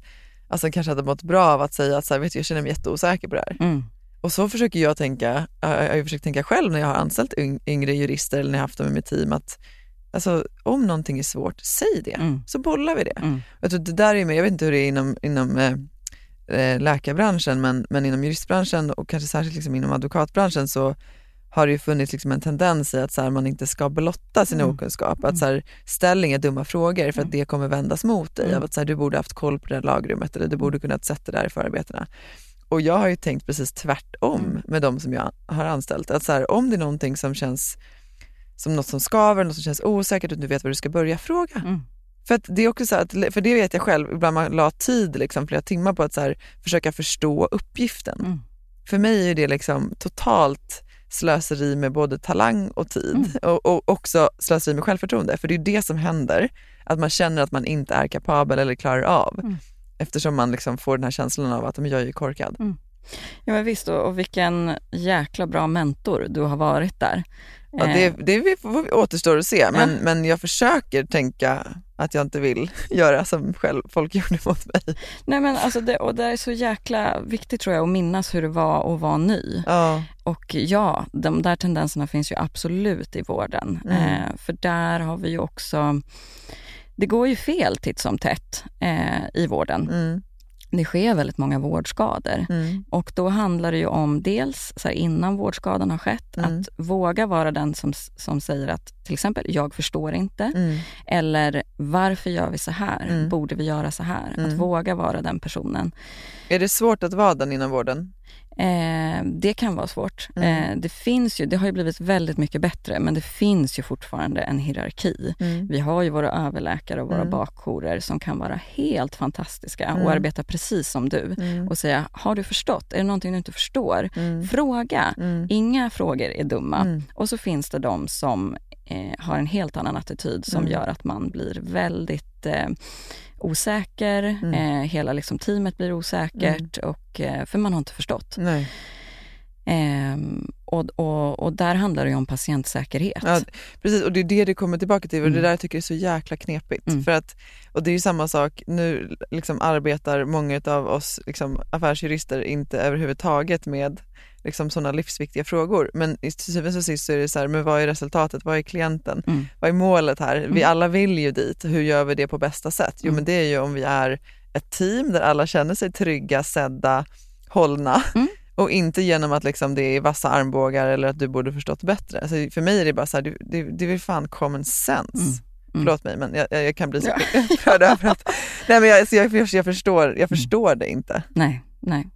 alltså, kanske hade mått bra av att säga att så här, vet du, jag känner mig jätteosäker på det här. Mm. Och så försöker jag tänka, jag har ju försökt tänka själv när jag har anställt yng- yngre jurister eller när jag haft dem i mitt team att alltså, om någonting är svårt, säg det, Mm. så bollar vi det. Mm. Jag, tror det där är med, jag vet inte hur det är inom, inom eh, eh, läkarbranschen men, men inom juristbranschen och kanske särskilt liksom inom advokatbranschen så har det ju funnits liksom en tendens i att så här, man inte ska blotta sin Mm. okunskap. Att så här, ställ inga dumma frågor för att det kommer vändas mot dig. Mm. Av att så här, du borde haft koll på det här lagrummet eller du borde kunnat sett det där i förarbetena. Och jag har ju tänkt precis tvärtom Mm. med de som jag har anställt. Att så här, om det är någonting som känns som något som skaver, något som känns osäkert och du vet var du ska börja, fråga. Mm. För, det är också så att, för det vet jag själv, ibland man la tid, liksom, flera timmar på att så här, försöka förstå uppgiften. Mm. För mig är det liksom totalt slöseri med både talang och tid Mm. och, och också slöseri med självförtroende. För det är det som händer, att man känner att man inte är kapabel eller klarar av. Mm. Eftersom man liksom får den här känslan av att jag är ju korkad. Ja men visst, och, och vilken jäkla bra mentor du har varit där. Ja, det, Eh, det återstår att se, men, men jag försöker tänka att jag inte vill göra som själv, folk gjorde mot mig. Nej men alltså det, och det är så jäkla viktigt tror jag att minnas hur det var att vara ny. Ja. Och ja, de där tendenserna finns ju absolut i vården. Mm. Eh, för där har vi ju också, det går ju fel titt som tätt eh, i vården. Mm. Det sker väldigt många vårdskador. Mm. Och då handlar det ju om dels så här, innan vårdskadan har skett, Mm. att våga vara den som, som säger att till exempel, jag förstår inte. Mm. Eller varför gör vi så här? Mm. Borde vi göra så här? Att Mm. våga vara den personen. Är det svårt att vara den inom vården? Eh, det kan vara svårt. Mm. Eh, det finns ju, det har ju blivit väldigt mycket bättre, men det finns ju fortfarande en hierarki. Mm. Vi har ju våra överläkare och våra Mm. bakjourer som kan vara helt fantastiska Mm. och arbeta precis som du. Mm. Och säga, har du förstått? Är det någonting du inte förstår? Mm. Fråga. Mm. Inga frågor är dumma. Mm. Och så finns det de som eh, har en helt annan attityd som Mm. gör att man blir väldigt eh, osäker. Mm. Eh, hela liksom, teamet blir osäkert, och, eh, för man har inte förstått. Nej. Ehm, och, och, och där handlar det ju om patientsäkerhet. Ja, precis, och det är det det kommer tillbaka till och det Mm. där jag tycker jag är så jäkla knepigt. Mm. För att, och det är ju samma sak, nu liksom arbetar många av oss liksom, affärsjurister inte överhuvudtaget med liksom, sådana livsviktiga frågor. Men i syvende och sist så är det så här, men vad är resultatet? Vad är klienten? Mm. Vad är målet här? Vi Mm. alla vill ju dit, hur gör vi det på bästa sätt? Jo Mm. men det är ju om vi är ett team där alla känner sig trygga, sedda, hållna. Mm. Och inte genom att liksom det är vassa armbågar eller att du borde förstått bättre. Alltså för mig är det bara så här, det, är väl fan common sense. Mm. Förlåt mig men jag, jag kan bli så upprörd över att, nej men jag, alltså jag, jag, jag, förstår, jag förstår det inte. Nej, nej.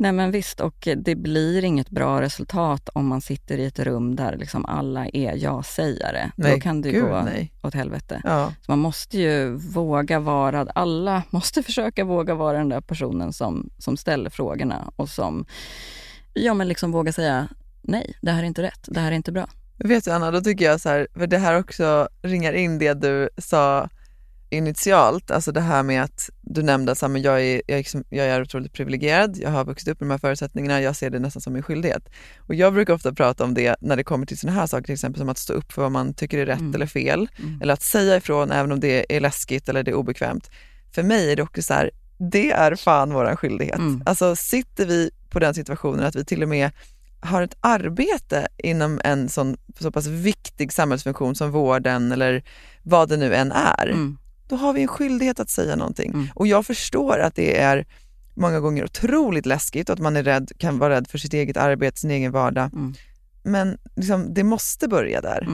Nej men visst, och det blir inget bra resultat om man sitter i ett rum där liksom alla är ja-sägare. Då kan det gud, gå nej. åt helvete. Ja. Så man måste ju våga vara, alla måste försöka våga vara den där personen som, som ställer frågorna och som ja, men liksom våga säga nej, det här är inte rätt, det här är inte bra. Vet du Anna, då tycker jag så här, för det här också ringar in det du sa initialt, alltså det här med att du nämnde att så här, men jag, är, jag, är liksom, jag är otroligt privilegierad, jag har vuxit upp med de här förutsättningarna, jag ser det nästan som min skyldighet. Och jag brukar ofta prata om det när det kommer till sådana här saker, till exempel som att stå upp för vad man tycker är rätt Mm. eller fel, Mm. eller att säga ifrån även om det är läskigt eller det är obekvämt. För mig är det också så här, det är fan våran skyldighet. Mm. Alltså sitter vi på den situationen att vi till och med har ett arbete inom en sån, så pass viktig samhällsfunktion som vården eller vad det nu än är, Mm. Då har vi en skyldighet att säga någonting. Och jag förstår att det är många gånger otroligt läskigt och att man är rädd, kan vara rädd för sitt eget arbete, sin egen vardag. Men liksom, det måste börja där.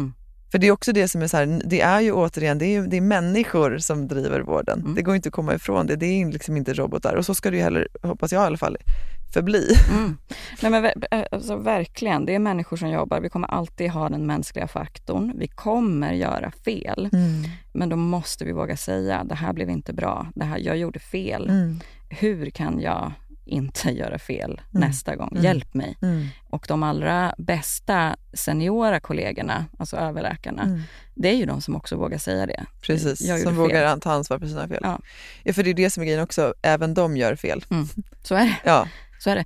För det är också det som är så här, det är ju återigen, det är, ju, det är människor som driver vården. Det går inte att komma ifrån det, det är liksom inte robotar. Och så ska det ju heller, hoppas jag i alla fall, förbli. Mm. Nej, men, eh, alltså, verkligen, det är människor som jobbar. Vi kommer alltid ha den mänskliga faktorn. Vi kommer göra fel. Mm. Men då måste vi våga säga, det här blev inte bra. Det här, jag gjorde fel. Mm. Hur kan jag inte göra fel Mm. nästa gång? Mm. Hjälp mig. Mm. Och de allra bästa seniora kollegorna, alltså överläkarna, det är ju de som också vågar säga det. Precis, som fel. vågar ta ansvar för sina fel. Ja. Ja, för det är det som är grejen också, även de gör fel. Så är det. Ja. Så är det.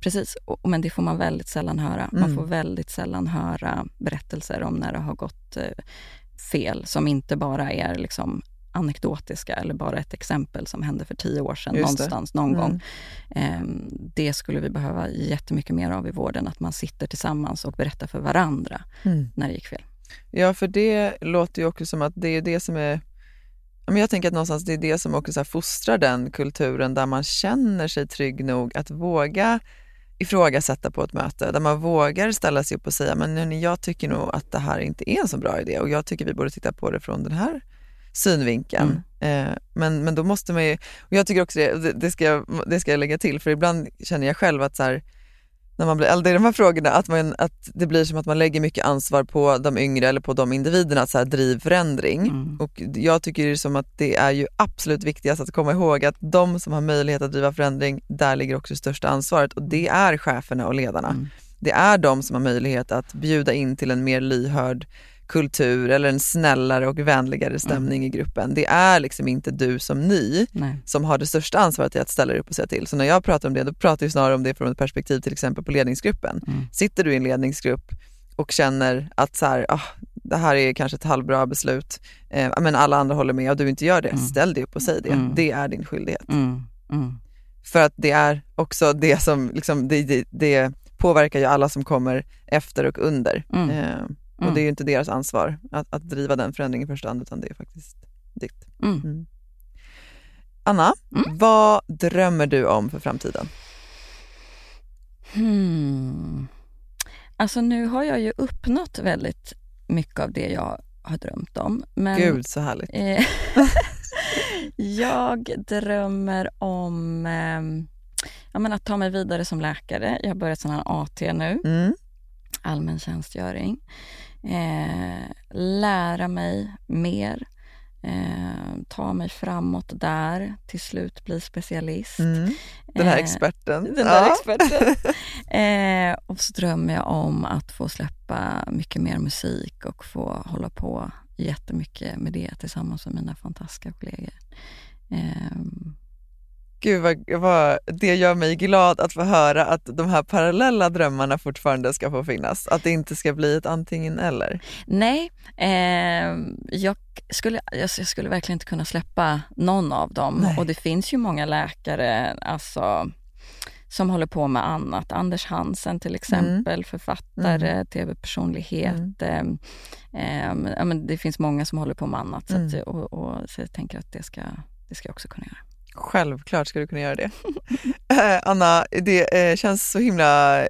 Precis, men det får man väldigt sällan höra. Man Mm. får väldigt sällan höra berättelser om när det har gått eh, fel som inte bara är liksom anekdotiska eller bara ett exempel som hände för tio år sedan Just det. någonstans, någon Mm. gång. Ehm, det skulle vi behöva jättemycket mer av i vården, att man sitter tillsammans och berättar för varandra Mm. när det gick fel. Ja, för det låter ju också som att det är det som är men jag tänker att någonstans det är det som också så här fostrar den kulturen där man känner sig trygg nog att våga ifrågasätta på ett möte, där man vågar ställa sig upp och säga men hörni, jag tycker nog att det här inte är en så bra idé och jag tycker vi borde titta på det från den här synvinkeln. Eh, men, men då måste man ju, och jag tycker också det, det, ska jag, det ska jag lägga till, för ibland känner jag själv att så här, när man blir äldre i de här frågorna, att, man, att det blir som att man lägger mycket ansvar på de yngre eller på de individerna att så här, driv förändring. Och jag tycker det som att det är ju absolut viktigast att komma ihåg att de som har möjlighet att driva förändring, där ligger också det största ansvaret och det är cheferna och ledarna. Det är de som har möjlighet att bjuda in till en mer lyhörd kultur eller en snällare och vänligare stämning i gruppen. Det är liksom inte du som ny Nej. som har det största ansvaret i att ställa dig upp och säga till. Så när jag pratar om det, då pratar jag snarare om det från ett perspektiv till exempel på ledningsgruppen. Sitter du i en ledningsgrupp och känner att så här, ah, det här är kanske ett halvbra beslut, eh, men alla andra håller med och du inte gör det, ställ dig upp och säg det. Mm. Det är din skyldighet. Mm. Mm. För att det är också det som, liksom, det, det, det påverkar ju alla som kommer efter och under. Mm. Eh, och Mm. det är ju inte deras ansvar att, att driva den förändringen i första hand, utan det är faktiskt ditt. Mm. Mm. Anna, vad drömmer du om för framtiden? Hmm. Alltså nu har jag ju uppnått väldigt mycket av det jag har drömt om. Men, Gud, så härligt. Eh, jag drömmer om eh, att ta mig vidare som läkare. Jag har börjat sån här AT nu, Mm. allmän tjänstgöring. Eh, lära mig mer. Eh, ta mig framåt där, till slut bli specialist. Mm. Den här Eh, experten. Den där Ja. experten. eh, och så drömmer jag om att få släppa mycket mer musik och få hålla på jättemycket med det tillsammans med mina fantastiska kollegor. Ehm, Gud vad, vad, det gör mig glad att få höra att de här parallella drömmarna fortfarande ska få finnas. Att det inte ska bli ett antingen eller. nej, ehm, jag, skulle, jag, jag skulle verkligen inte kunna släppa någon av dem. Nej. Och det finns ju många läkare alltså, som håller på med annat. Anders Hansen till exempel, författare, tv-personlighet. ehm, ehm, ja, men det finns många som håller på med annat. Så, att, Mm. och, och, så jag tänker att det ska, det ska jag också kunna göra. Självklart ska du kunna göra det. Eh, Anna, det eh, känns så himla...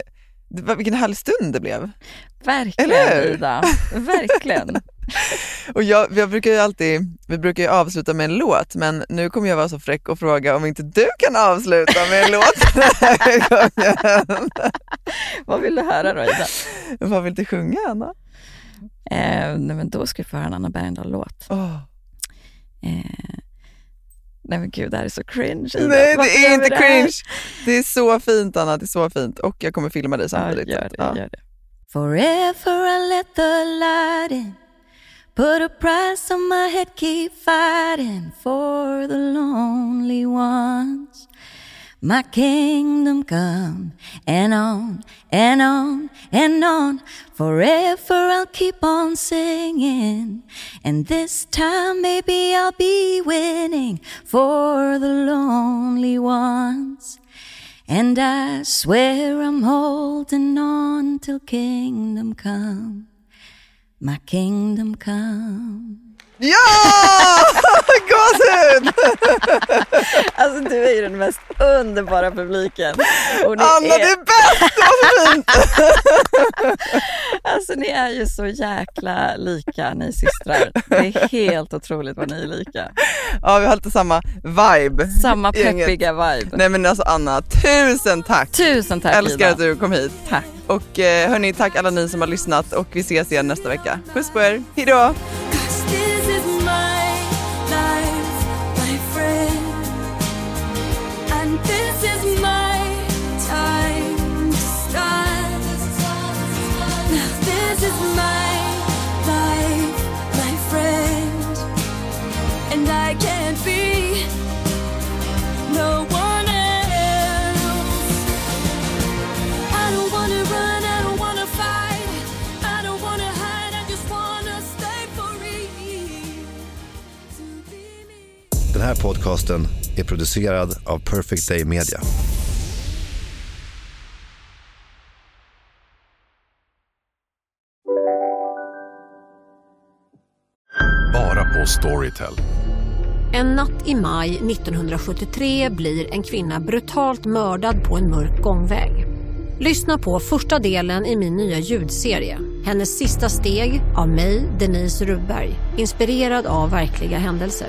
Vilken härlig stund det blev. Verkligen? Ida, verkligen. Och jag, jag brukar ju alltid, vi brukar ju avsluta med en låt, men nu kommer jag vara så fräck och fråga om inte du kan avsluta med en låt den här gången. Vad vill du höra då Ida? Vad vill du sjunga Anna? Eh, nej, men då ska vi få höra en Anna Bergendahl-låt. Oh. Eh, nej men gud, det här är så cringe Ida. Nej Varför det är inte det cringe. Det är så fint Anna, det är så fint. Och jag kommer filma dig samtidigt. gör det, Ja. gör det. Forever I let the light in. Put a price on my head, keep fighting for the lonely ones. My kingdom come and on and on and on. Forever I'll keep on singing. And this time maybe I'll be winning for the lonely ones. And I swear I'm holding on till kingdom come, my kingdom come. Ja! Gåshud! Alltså du är ju den mest underbara publiken. Anna, det är bäst! Så fint! Alltså ni är ju så jäkla lika ni systrar. Det är helt otroligt vad ni är lika. Ja, vi har lite samma vibe. Samma peppiga vibe. Nej men alltså Anna, tusen tack! Tusen tack Älskar Ida. att du kom hit. Tack. Och eh, hörni, tack alla ni som har lyssnat och vi ses igen nästa vecka. Puss på er, hejdå! Den här podcasten är producerad av Perfect Day Media. Bara på Storytel. En natt i maj 1973 blir en kvinna brutalt mördad på en mörk gångväg. Lyssna på första delen i min nya ljudserie. Hennes sista steg av mig, Denise Rubberg. Inspirerad av verkliga händelser.